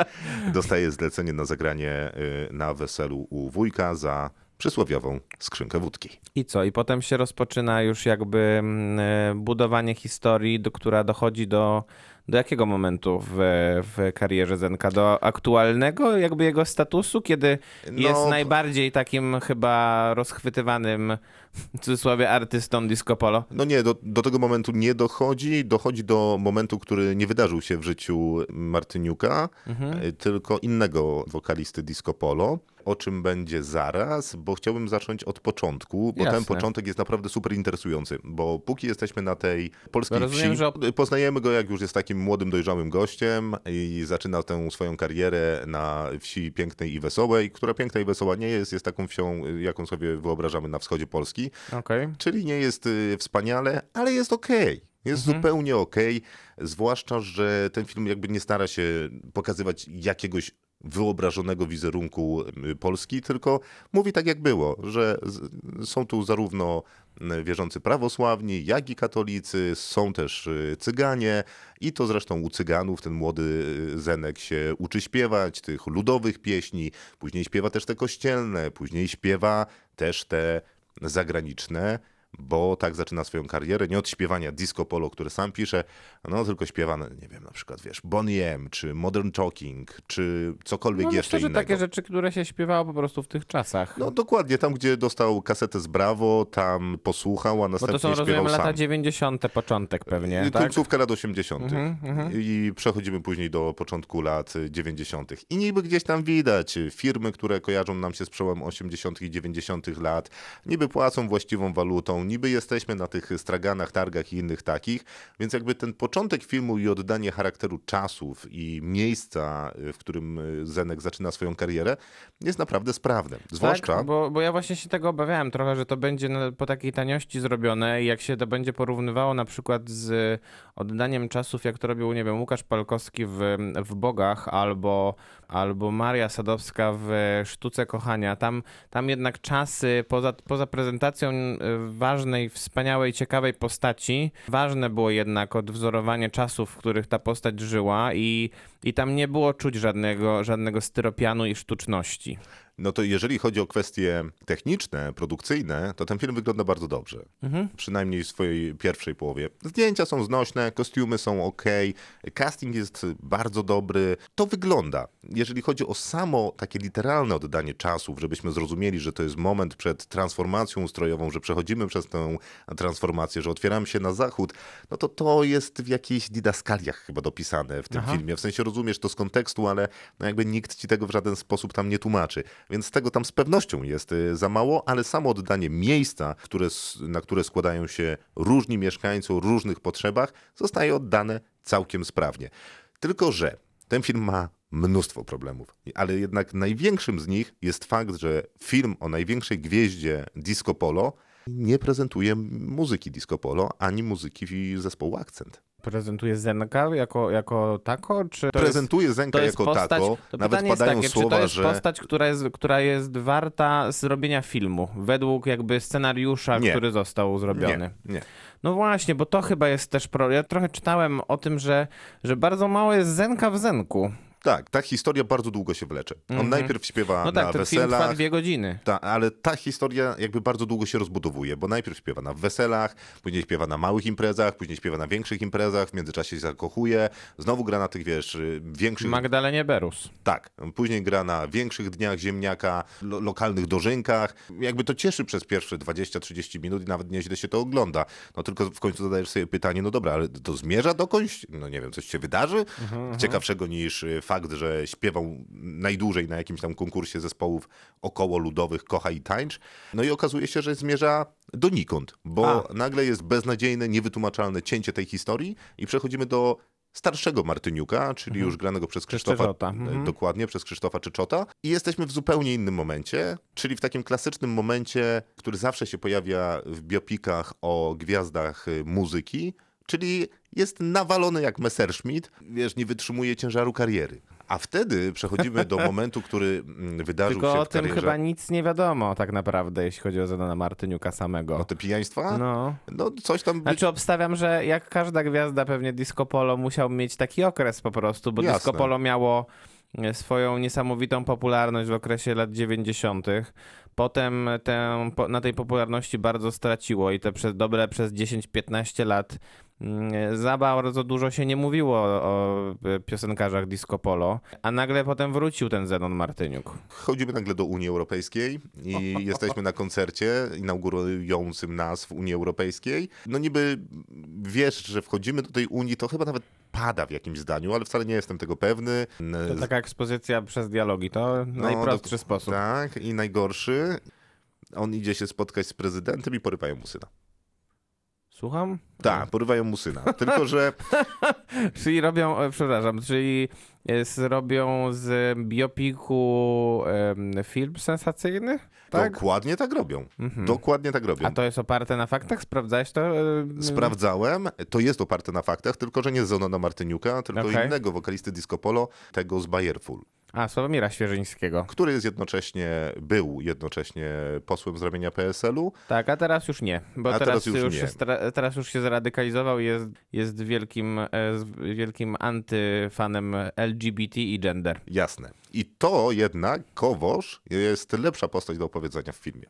dostaje zlecenie na zagranie y, na weselu u wujka za przysłowiową skrzynkę wódki. I co? I potem się rozpoczyna już jakby mm, e, budowanie historii, do, która dochodzi do, do jakiego momentu w, w karierze Zenka? Do aktualnego jakby jego statusu, kiedy No, jest najbardziej takim chyba rozchwytywanym w cudzysłowie artystą disco polo? No nie, do, do tego momentu nie dochodzi. Dochodzi do momentu, który nie wydarzył się w życiu Martyniuka, y, tylko innego wokalisty disco polo. O czym będzie zaraz, bo chciałbym zacząć od początku, bo ten Jasne. początek jest naprawdę super interesujący, bo póki jesteśmy na tej polskiej Rozumiem, wsi, że poznajemy go jak już jest takim młodym, dojrzałym gościem i zaczyna tę swoją karierę na wsi pięknej i wesołej, która piękna i wesoła nie jest, jest taką wsią, jaką sobie wyobrażamy na wschodzie Polski. Okej. Czyli nie jest y, wspaniale, ale jest okej. Jest zupełnie okej, zwłaszcza, że ten film jakby nie stara się pokazywać jakiegoś wyobrażonego wizerunku Polski, tylko mówi tak jak było, że są tu zarówno wierzący prawosławni, jak i katolicy, są też y, cyganie i to zresztą u cyganów ten młody y, Zenek się uczy śpiewać tych ludowych pieśni, później śpiewa też te kościelne, później śpiewa też te zagraniczne, bo tak zaczyna swoją karierę, nie od śpiewania disco polo, które sam pisze, no tylko śpiewa, no, nie wiem, na przykład, wiesz, Bonnie M, czy Modern Talking, czy cokolwiek No jeszcze myślę, innego. takie rzeczy, które się śpiewało po prostu w tych czasach. No dokładnie, tam gdzie dostał kasetę z Bravo, tam posłuchał, a następnie to są, śpiewał rozumiem, lata sam. 90. początek pewnie, Y, tak? Końcówka lat 80. Mhm, I przechodzimy później do początku lat 90. I niby gdzieś tam widać y, firmy, które kojarzą nam się z przełom 80. i 90. lat, niby płacą właściwą walutą, niby jesteśmy na tych straganach, targach i innych takich, więc jakby ten początek filmu i oddanie charakteru czasów i miejsca, w którym y, Zenek zaczyna swoją karierę, jest naprawdę sprawne. Zwłaszcza... Tak, bo, bo ja właśnie się tego obawiałem trochę, że to będzie po takiej taniości zrobione i jak się to będzie porównywało na przykład z oddaniem czasów, jak to robił, nie wiem, Łukasz Palkowski w, w Bogach albo, albo Maria Sadowska w Sztuce Kochania. Tam, tam jednak czasy, poza, poza prezentacją y, ważnej, wspaniałej, ciekawej postaci, ważne było jednak odwzorowanie czasów, w których ta postać żyła i, i tam nie było czuć żadnego, żadnego styropianu i sztuczności. No to jeżeli chodzi o kwestie techniczne, produkcyjne, to ten film wygląda bardzo dobrze. Przynajmniej w swojej pierwszej połowie. Zdjęcia są znośne, kostiumy są ok, casting jest bardzo dobry. To wygląda. Jeżeli chodzi o samo takie literalne oddanie czasów, żebyśmy zrozumieli, że to jest moment przed transformacją ustrojową, że przechodzimy przez tę transformację, że otwieramy się na zachód, no to to jest w jakichś didaskaliach chyba dopisane w tym filmie. W sensie rozumiesz to z kontekstu, ale no jakby nikt ci tego w żaden sposób tam nie tłumaczy. Więc tego tam z pewnością jest y, za mało, ale samo oddanie miejsca, które, na które składają się różni mieszkańcy o różnych potrzebach, zostaje oddane całkiem sprawnie. Tylko, że ten film ma mnóstwo problemów, ale jednak największym z nich jest fakt, że film o największej gwieździe disco polo nie prezentuje muzyki disco polo, ani muzyki zespołu Akcent. Prezentuje Zenka jako, jako tako, czy Prezentuje jest, Zenka jako postać, tako, to nawet pytanie jest padają takie, słowa, czy to jest że... postać, która jest, która jest warta zrobienia filmu, według jakby scenariusza, Nie. który został zrobiony. Nie, nie. No właśnie, bo to chyba jest też pro... Ja trochę czytałem o tym, że, że bardzo mało jest Zenka w Zenku. Tak, ta historia bardzo długo się wlecze. On Mhm. najpierw śpiewa No tak, na ten film trwa dwie godziny. Ta, ale ta historia jakby bardzo długo się rozbudowuje, bo najpierw śpiewa na weselach, później śpiewa na małych imprezach, później śpiewa na większych imprezach, w międzyczasie się zakochuje, znowu gra na tych, wiesz, większych... Magdalenie Berus. Tak, później gra na większych dniach ziemniaka, lo lokalnych dożynkach. Jakby to cieszy przez pierwsze 20-30 minut i nawet nieźle się to ogląda. No tylko w końcu zadajesz sobie pytanie, no dobra, ale to zmierza dokądś? No nie wiem, coś się wydarzy? Ciekawszego niż y, fakt, że śpiewał najdłużej na jakimś tam konkursie zespołów około ludowych Kocha i Tańcz. No i okazuje się, że zmierza donikąd, bo A. nagle jest beznadziejne, niewytłumaczalne cięcie tej historii i przechodzimy do starszego Martyniuka, czyli już granego przez Krzysztofa, Czeczota. e, Mhm. dokładnie, przez Krzysztofa Czeczota i jesteśmy w zupełnie innym momencie, czyli w takim klasycznym momencie, który zawsze się pojawia w biopikach o gwiazdach y, muzyki, czyli jest nawalony jak Messerschmitt, wiesz, nie wytrzymuje ciężaru kariery. A wtedy przechodzimy do momentu, który mm, wydarzył Tylko się o w tym karierze. chyba nic nie wiadomo tak naprawdę, jeśli chodzi o Zenona Martyniuka samego. O te pijaństwa? No, No. coś tam być... Znaczy obstawiam, że jak każda gwiazda pewnie Disco Polo musiał mieć taki okres po prostu, bo Jasne. Disco Polo miało e, swoją niesamowitą popularność w okresie lat 90. Potem tę, na tej popularności bardzo straciło i to przez dobre przez 10-15 lat za bardzo dużo się nie mówiło o, e, piosenkarzach Disco Polo, a nagle potem wrócił ten Zenon Martyniuk. Chodzimy nagle do Unii Europejskiej i jesteśmy na koncercie inaugurującym nas w Unii Europejskiej. No niby wiesz, że wchodzimy do tej Unii, to chyba nawet pada w jakimś zdaniu, ale wcale nie jestem tego pewny. To taka ekspozycja przez dialogi, to No, najprostszy dok- sposób. Tak, i najgorszy. On idzie się spotkać z prezydentem i porywają mu syna. Słucham? Tak, porywają mu syna. Tylko, że Czyli robią, e, przepraszam, czyli jest, robią z biopiku em, film sensacyjny? Tak? dokładnie tak robią. Dokładnie tak robią. A to jest oparte na faktach? Sprawdzałeś to? E, Sprawdzałem, to jest oparte na faktach, tylko że nie z Zenona Martyniuka, tylko Okej. innego wokalisty disco polo, tego z Bayerful. A, Sławomira Świeżyńskiego. który jest jednocześnie, był jednocześnie posłem z ramienia PSL-u. Tak, a teraz już nie, bo teraz, teraz już już, nie. Się teraz już się zradykalizował i jest, jest wielkim, e, wielkim antyfanem LGBT i gender. Jasne. I to jednak Kowosz jest lepsza postać do opowiedzenia w filmie.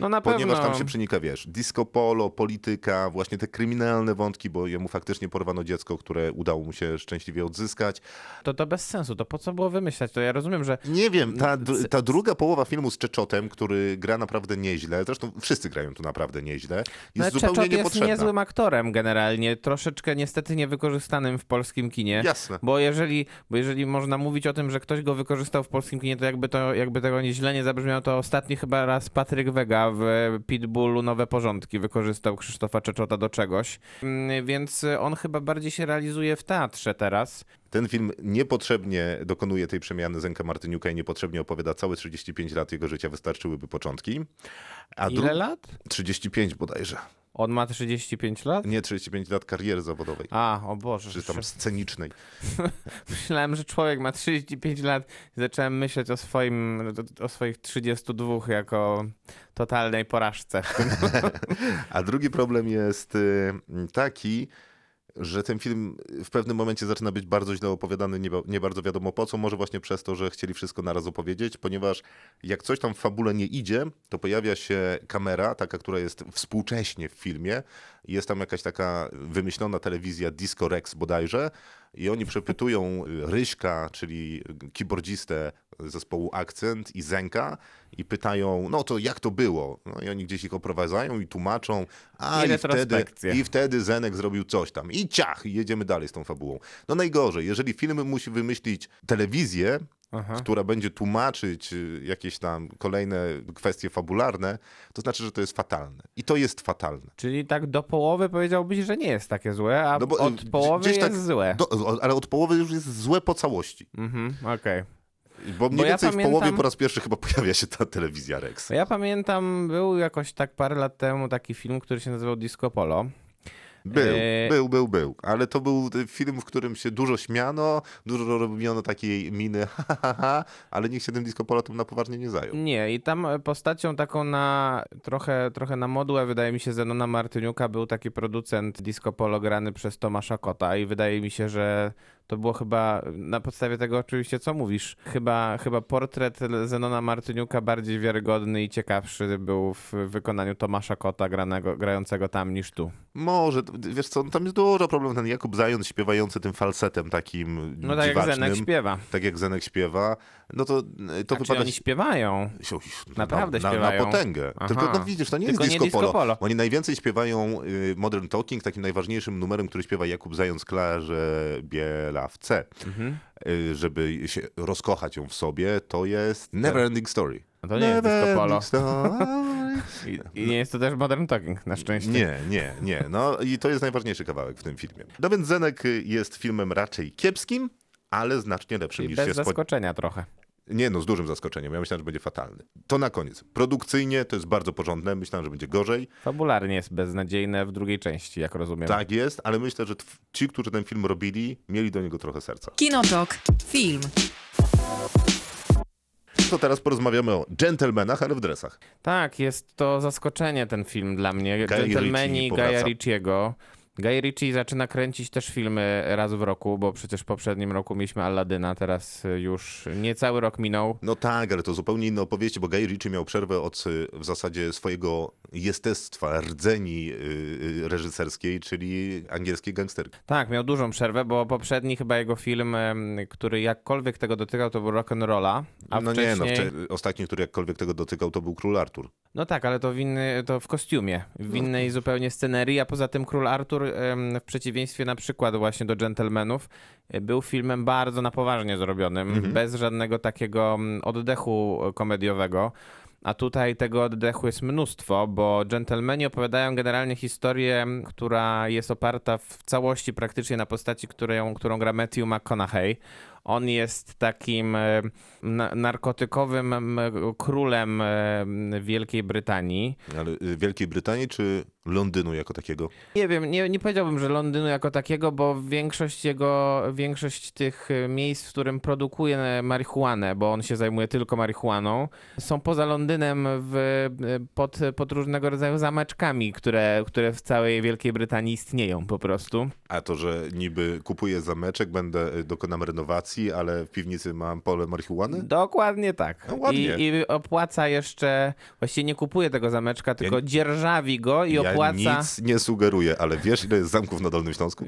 No na Ponieważ pewno. tam się przenika, wiesz, disco polo, polityka, właśnie te kryminalne wątki, bo jemu faktycznie porwano dziecko, które udało mu się szczęśliwie odzyskać. To to bez sensu, to po co było wymyślać to ja rozumiem, że Nie wiem, ta, ta druga połowa filmu z Czeczotem, który gra naprawdę nieźle, zresztą wszyscy grają tu naprawdę nieźle, jest no, zupełnie Czeczot jest niepotrzebna. niezłym aktorem generalnie, troszeczkę niestety niewykorzystanym w polskim kinie. Jasne. Bo jeżeli, bo jeżeli można mówić o tym, że ktoś go wykorzystał w polskim kinie, to jakby, to jakby tego nie źle nie zabrzmiało, to ostatni chyba raz Patryk Wega w Pitbullu Nowe Porządki wykorzystał Krzysztofa Czeczota do czegoś. Mm, Więc on chyba bardziej się realizuje w teatrze teraz. Ten film niepotrzebnie dokonuje tej przemiany Zenka Martyniuka i niepotrzebnie opowiada całe 35 lat jego życia, wystarczyłyby początki. A Ile lat? 35 bodajże. On ma 35 lat? Nie 35 lat kariery zawodowej, A, o Boże. czy tam scenicznej. Myślałem, że człowiek ma 35 lat i zacząłem myśleć o, swoim, o swoich 32 jako totalnej porażce. A drugi problem jest y, taki, że ten film w pewnym momencie zaczyna być bardzo źle opowiadany, nie, nie bardzo wiadomo po co, może właśnie przez to, że chcieli wszystko naraz opowiedzieć, ponieważ jak coś tam w fabule nie idzie, to pojawia się kamera, taka, która jest współcześnie w filmie, jest tam jakaś taka wymyślona telewizja Disco Rex bodajże i oni przepytują Ryśka, czyli keyboardzistę zespołu Akcent i Zenka i pytają, no to jak to było? No i oni gdzieś ich oprowadzają i tłumaczą, a I i, wtedy, i wtedy Zenek zrobił coś tam i ciach, i jedziemy dalej z tą fabułą. No najgorzej, jeżeli film musi wymyślić telewizję, Aha. która będzie tłumaczyć y, jakieś tam kolejne kwestie fabularne, to znaczy, że to jest fatalne. I to jest fatalne. Czyli tak do połowy powiedziałbyś, że nie jest takie złe, a No bo, y, od połowy gdzieś jest tak złe. Do, ale od połowy już jest złe po całości. Mhm, okej. Bo mniej Bo ja więcej w połowie pamiętam- po raz pierwszy chyba pojawia się ta telewizja Rex. Ja pamiętam, był jakoś tak parę lat temu taki film, który się nazywał Disco Polo. Był, Eee. był, był, był. Ale to był y, film, w którym się dużo śmiano, dużo robiono takiej miny, ha, ha, ha, ale nikt się tym disco polo na poważnie nie zajął. Nie, i tam postacią taką na trochę, trochę na modłę, wydaje mi się, Zenona Martyniuka był taki producent Disco Polo grany przez Tomasza Kota i wydaje mi się, że to było chyba, na podstawie tego oczywiście, co mówisz, chyba, chyba portret Zenona Martyniuka bardziej wiarygodny i ciekawszy był w wykonaniu Tomasza Kota granego, grającego tam niż tu. Może, wiesz co, no tam jest dużo problemów. Ten Jakub Zając śpiewający tym falsetem takim No tak jak Zenek śpiewa. tak jak Zenek śpiewa, no to, to A wypada... oni śpiewają? Na, Naprawdę na, na, śpiewają? na potęgę. Aha. Tylko no widzisz, to nie Tylko jest nie disco, disco polo. polo. Oni najwięcej śpiewają y, Modern Talking, takim najważniejszym numerem, który śpiewa Jakub Zając Klarze Biela w C. Mhm. Y, żeby się rozkochać ją w sobie, to jest Never Ending Story. No to nie jest Disco Polo. Story. I, I nie jest to też Modern Talking, na szczęście. Nie, nie, nie. No i to jest najważniejszy kawałek w tym filmie. No więc Zenek y, jest filmem raczej kiepskim, ale znacznie lepszym Czyli niż bez się spodziewałem. zaskoczenia trochę. Nie, no z dużym zaskoczeniem. Ja myślałem, że będzie fatalny. To na koniec. Produkcyjnie to jest bardzo porządne. Myślałem, że będzie gorzej. Fabularnie jest beznadziejne w drugiej części, jak rozumiem. Tak jest, ale myślę, że ci, którzy ten film robili, mieli do niego trochę serca. Kinotok. Film. To teraz porozmawiamy o dżentelmenach, ale w dresach. Tak, jest to zaskoczenie ten film dla mnie. Gentlemani Gaja. Ricciego. Guy Ritchie zaczyna kręcić też filmy raz w roku, bo przecież w poprzednim roku mieliśmy Aladyna, teraz już niecały rok minął. No tak, ale to zupełnie inne opowieści, bo Guy Ritchie miał przerwę od y, w zasadzie swojego jestestwa, rdzeni y, y, reżyserskiej, czyli angielskiej gangsterki. Tak, miał dużą przerwę, bo poprzedni chyba jego film, który jakkolwiek tego dotykał, to był Rock'n'Rolla, a no wcześniej... nie, no wcze- ostatni, który jakkolwiek tego dotykał, to był Król Artur. No tak, ale to w, inny, to w kostiumie, w innej zupełnie scenerii, a poza tym Król Artur w przeciwieństwie na przykład właśnie do Gentlemanów e, był filmem bardzo na poważnie zrobionym, bez żadnego takiego oddechu komediowego. A tutaj tego oddechu jest mnóstwo, bo Gentlemani opowiadają generalnie historię, która jest oparta w całości praktycznie na postaci, którą, którą gra Matthew McConaughey. On jest takim e, na- narkotykowym królem e, Wielkiej Brytanii. Ale y, Wielkiej Brytanii czy Londynu jako takiego? Nie wiem, nie, nie powiedziałbym, że Londynu jako takiego, bo większość jego, większość tych e, miejsc, w którym produkuje marihuanę, bo on się zajmuje tylko marihuaną, są poza Londynem w, pod, pod różnego rodzaju zameczkami, które, które w całej Wielkiej Brytanii istnieją po prostu. A to, że niby kupuję zameczek, będę, y, dokonam renowacji ale w piwnicy ma pole marihuany? Dokładnie tak. No ładnie. I, I opłaca jeszcze, właściwie nie kupuje tego zameczka, tylko Ja- dzierżawi go i ja opłaca. nic nie sugeruję, ale wiesz ile jest zamków na Dolnym Śląsku?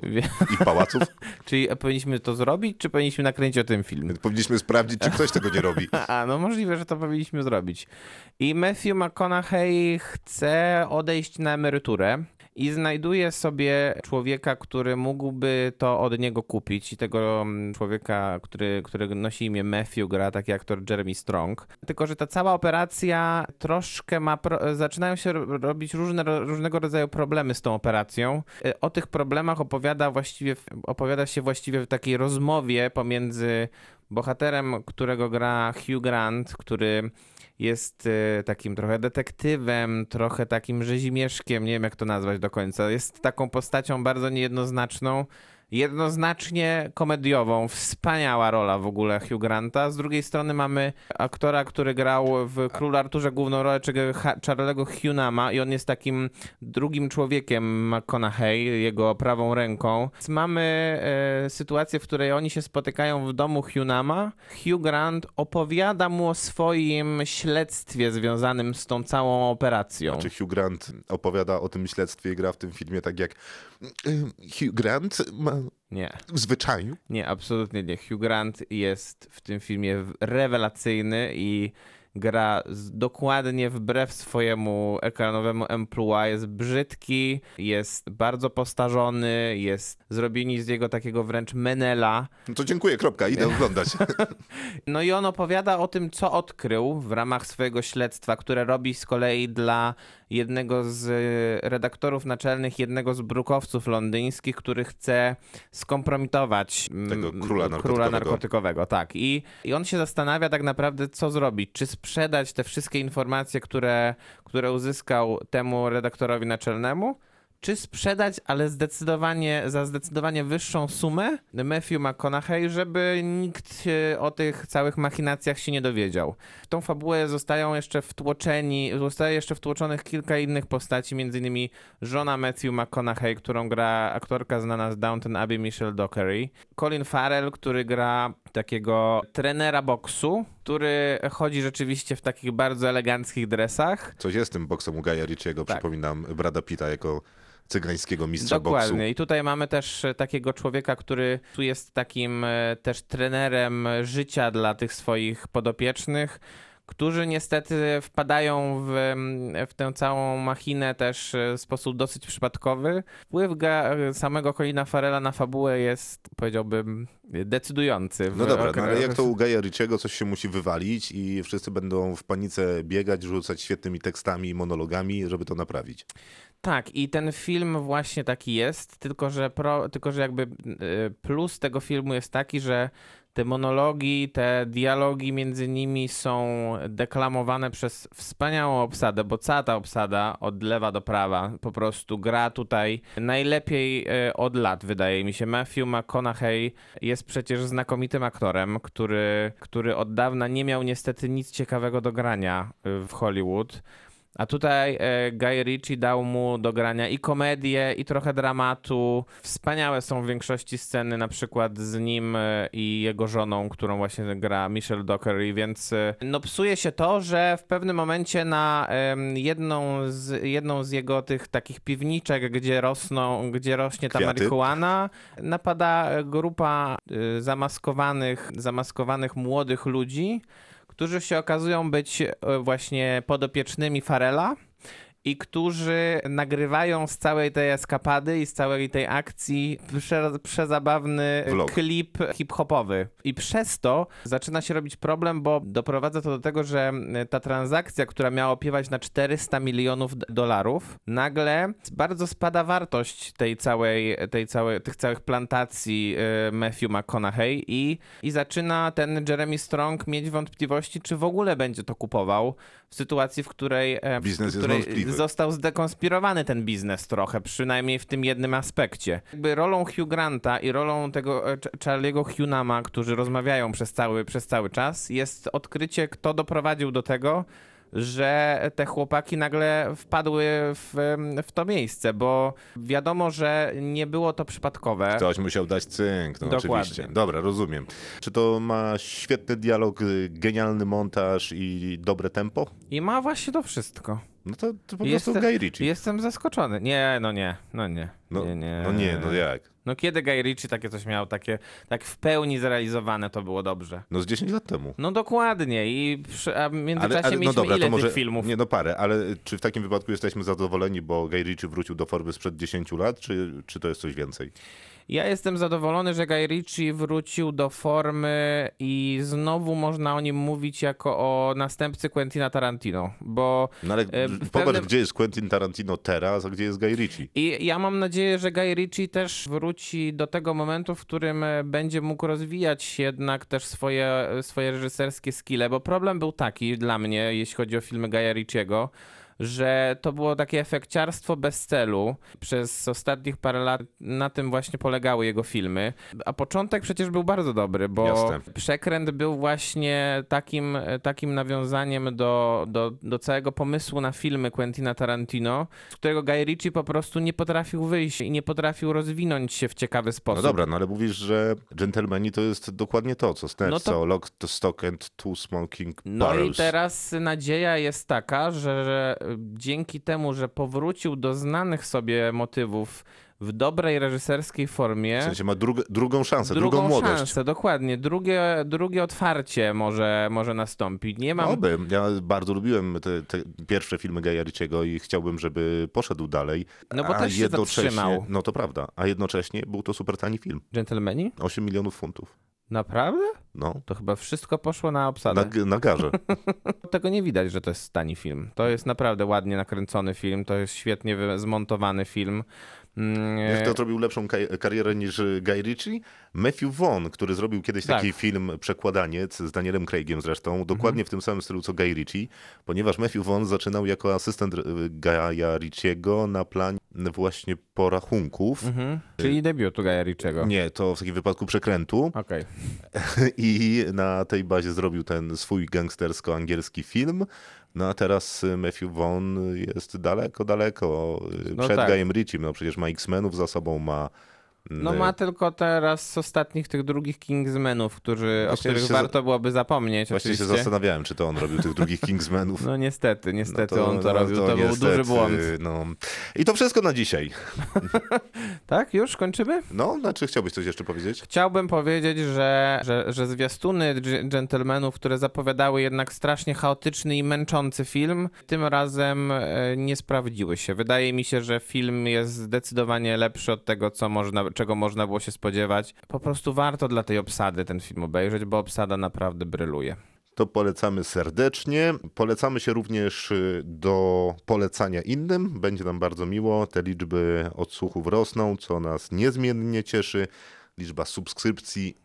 I pałaców? Czyli powinniśmy to zrobić, czy powinniśmy nakręcić o tym film? Powinniśmy sprawdzić, czy ktoś tego nie robi. A, no możliwe, że to powinniśmy zrobić. I Matthew McConaughey chce odejść na emeryturę i znajduje sobie człowieka, który mógłby to od niego kupić. I tego mm, człowieka, który, który nosi imię Matthew, gra taki aktor Jeremy Strong. Tylko, że ta cała operacja troszkę ma. Pro... Zaczynają się ro- robić różne, różnego rodzaju problemy z tą operacją. Y, O tych problemach opowiada właściwie, opowiada się właściwie w takiej rozmowie pomiędzy bohaterem, którego gra Hugh Grant, który jest e, takim trochę detektywem, trochę takim rzezimieszkiem, nie wiem jak to nazwać do końca. Jest taką postacią bardzo niejednoznaczną, jednoznacznie komediową. Wspaniała rola w ogóle Hugh Granta. Z drugiej strony mamy aktora, który grał w Król Arturze główną rolę, Charlego Hunama i on jest takim drugim człowiekiem McConaughey, jego prawą ręką. Więc mamy e, sytuację, w której oni się spotykają w domu Hunama. Hugh Grant opowiada mu o swoim śledztwie związanym z tą całą operacją. Czy Hugh Grant opowiada o tym śledztwie i gra w tym filmie tak jak "Ym, Hugh Grant ma Nie. w zwyczaju? Nie, absolutnie nie. Hugh Grant jest w tym filmie rewelacyjny i gra dokładnie wbrew swojemu ekranowemu emploi. Jest brzydki, jest bardzo postarzony, jest zrobieni z jego takiego wręcz menela. No to dziękuję, kropka, idę oglądać. No i on opowiada o tym, co odkrył w ramach swojego śledztwa, które robi z kolei dla jednego z e, redaktorów naczelnych, jednego z brukowców londyńskich, który chce skompromitować mm, Tego króla króla narkotykowego. narkotykowego. Tak. I, I on się zastanawia tak naprawdę, co zrobić. Czy sprzedać te wszystkie informacje, które, które uzyskał temu redaktorowi naczelnemu, czy sprzedać, ale zdecydowanie za zdecydowanie wyższą sumę? Matthew McConaughey, żeby nikt e, o tych całych machinacjach się nie dowiedział. W tą fabułę zostają jeszcze wtłoczeni, zostaje jeszcze wtłoczonych kilka innych postaci, innymi żona Matthew McConaughey, którą gra aktorka znana z Downton Abbey Michelle Dockery, Colin Farrell, który gra takiego trenera boksu, który chodzi rzeczywiście w takich bardzo eleganckich dresach. Coś jest z tym boksem u Gaja Ritchiego, Tak. przypominam Brada Pitta jako cygańskiego mistrza boksu. Dokładnie. I tutaj mamy też e, takiego człowieka, który tu jest takim e, też trenerem życia dla tych swoich podopiecznych, którzy niestety wpadają w, mm, w tę całą machinę też e, w sposób dosyć przypadkowy. Wpływ samego Colina Farela na fabułę jest, powiedziałbym, decydujący. w No dobra, no ale jak to u Gaja Ritchiego coś się musi wywalić i wszyscy będą w panice biegać, rzucać świetnymi tekstami i monologami, żeby to naprawić. Tak, i ten film właśnie taki jest, tylko że, pro, tylko że jakby y, plus tego filmu jest taki, że te monologi, te dialogi między nimi są deklamowane przez wspaniałą obsadę, bo cała ta obsada od lewa do prawa po prostu gra tutaj najlepiej y, od lat, wydaje mi się. Matthew McConaughey jest przecież znakomitym aktorem, który, który od dawna nie miał niestety nic ciekawego do grania y, w Hollywood. A tutaj e, Guy Ritchie dał mu do grania i komedię, i trochę dramatu. Wspaniałe są w większości sceny, na przykład z nim e, i jego żoną, którą właśnie gra Michelle Dockery, więc e, no psuje się to, że w pewnym momencie na jedną z, jedną z jego tych takich piwniczek, gdzie rosną, gdzie rośnie ta Kwiaty. marihuana, napada grupa zamaskowanych, zamaskowanych młodych ludzi, którzy się okazują być e, właśnie podopiecznymi Farela i którzy nagrywają z całej tej eskapady i z całej tej akcji prze, przezabawny Vlog. klip hip-hopowy. I przez to zaczyna się robić problem, bo doprowadza to do tego, że ta transakcja, która miała opiewać na 400 milionów dolarów, nagle bardzo spada wartość tej całej, tej całej, tych całych plantacji e, Matthew McConaughey i, i zaczyna ten Jeremy Strong mieć wątpliwości, czy w ogóle będzie to kupował w sytuacji, w której, e, Biznes jest w której wątpliwy. Został zdekonspirowany ten biznes trochę, przynajmniej w tym jednym aspekcie. Jakby rolą Hugh Granta i rolą tego e, Ch- Charlie'ego Hunama, którzy rozmawiają przez cały, przez cały czas, jest odkrycie, kto doprowadził do tego, że te chłopaki nagle wpadły w, w to miejsce, bo wiadomo, że nie było to przypadkowe. Ktoś musiał dać cynk, no Dokładnie. oczywiście. Dobra, rozumiem. Czy to ma świetny dialog, y, genialny montaż i dobre tempo? I ma właśnie to wszystko. No to, to po Jest- prostu Guy Ritchie. Jestem zaskoczony. Nie, no nie, no nie. No nie, nie. no nie, no jak? No kiedy Guy Ritchie takie coś miał, takie tak w pełni zrealizowane, to było dobrze. No z 10 lat temu. No dokładnie i przy, a w międzyczasie Ale, ale no mieliśmy dobra, ile to może tych filmów? nie no parę, ale czy w takim wypadku jesteśmy zadowoleni, bo Guy Ritchie wrócił do formy sprzed 10 lat, czy, czy to jest coś więcej? Ja jestem zadowolony, że Guy Ritchie wrócił do formy i znowu można o nim mówić jako o następcy Quentina Tarantino, bo No ale E, popatrz, pewnym- gdzie jest Quentin Tarantino teraz, a gdzie jest Guy Ritchie. i ja mam nadzieję, że Guy Ritchie też wróci do tego momentu, w którym e, będzie mógł rozwijać jednak też swoje, swoje reżyserskie skille, bo problem był taki dla mnie, jeśli chodzi o filmy Guya Ritchiego, że to było takie efekciarstwo bez celu. Przez ostatnich parę lat na tym właśnie polegały jego filmy. A początek przecież był bardzo dobry, bo Jasne. przekręt był właśnie takim, takim nawiązaniem do, do, do całego pomysłu na filmy Quentina Tarantino, z którego Guy Ritchie po prostu nie potrafił wyjść i nie potrafił rozwinąć się w ciekawy No sposób. dobra, no ale mówisz, że Gentlemani to jest dokładnie to, co Snatch, No to- co Lock, to Stock and Two Smoking No Barrels. i teraz nadzieja jest taka, że, że dzięki temu, że powrócił do znanych sobie motywów w dobrej reżyserskiej formie, W sensie ma drug, drugą szansę, drugą, drugą młodość. szansę, dokładnie, drugie, drugie otwarcie może, może nastąpić. Nie mam... Oby. Ja bardzo lubiłem te, te pierwsze filmy Gaja i chciałbym, żeby poszedł dalej. No bo a też się jednocześnie, zatrzymał. No to prawda. A jednocześnie był to super tani film. Gentlemani? 8 milionów funtów. Naprawdę? No. To chyba wszystko poszło na obsadę. Na, na garze. Tego nie widać, że to jest tani film. To jest naprawdę ładnie nakręcony film, to jest świetnie zmontowany film. Mm, Wiesz, kto zrobił lepszą ka- karierę niż y, Guy Ritchie? Matthew Vaughn, który zrobił kiedyś taki Tak. film Przekładaniec z Danielem Craigiem zresztą, dokładnie w tym samym stylu co Guy Ritchie, ponieważ Matthew Vaughn zaczynał jako asystent y, Guy'a Ritchiego na planie właśnie porachunków. mhm. Czyli debiutu Guya Ritchiego. Nie, to w takim wypadku przekrętu. Okej. I na tej bazie zrobił ten swój gangstersko-angielski film. No a teraz y, Matthew Vaughn jest daleko, daleko y, No przed tak. Guyem Ritchiem. No przecież ma X-Menów za sobą, ma... No y, ma tylko teraz z ostatnich tych drugich Kingsmenów, którzy, o których się za- warto byłoby zapomnieć Właśnie się oczywiście. zastanawiałem, czy to on robił tych drugich Kingsmenów. No niestety, niestety No on to no robił, to, był niestety, duży błąd. No. I to wszystko na dzisiaj. Tak? Już kończymy? No, znaczy chciałbyś coś jeszcze powiedzieć? Chciałbym powiedzieć, że, że, że zwiastuny dżentelmenów, które zapowiadały jednak strasznie chaotyczny i męczący film, tym razem e, nie sprawdziły się. Wydaje mi się, że film jest zdecydowanie lepszy od tego, co można, czego można było się spodziewać. Po prostu warto dla tej obsady ten film obejrzeć, bo obsada naprawdę bryluje. To polecamy serdecznie. Polecamy się również y, do polecania innym. Będzie nam bardzo miło. Te liczby odsłuchów rosną, co nas niezmiennie cieszy. Liczba subskrypcji.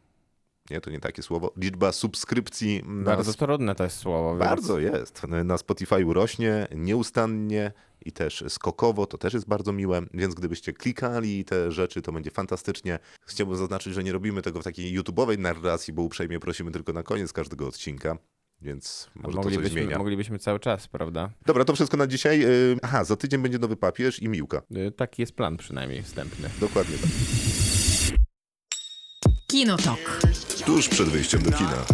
Nie, to nie takie słowo. Liczba subskrypcji Bardzo trudne to jest słowo. więc- Bardzo jest. Na Spotify rośnie nieustannie i też skokowo, to też jest bardzo miłe, więc gdybyście klikali te rzeczy, to będzie fantastycznie. Chciałbym zaznaczyć, że nie robimy tego w takiej YouTube'owej narracji, bo uprzejmie prosimy tylko na koniec każdego odcinka, więc może to coś Moglibyśmy, zmienia. moglibyśmy cały czas, prawda? Dobra, to wszystko na dzisiaj. Yy, Aha, za tydzień będzie nowy papież i Miłka. Y, Taki jest plan przynajmniej wstępny. Dokładnie tak. Kinotok. Tuż przed wyjściem do kina.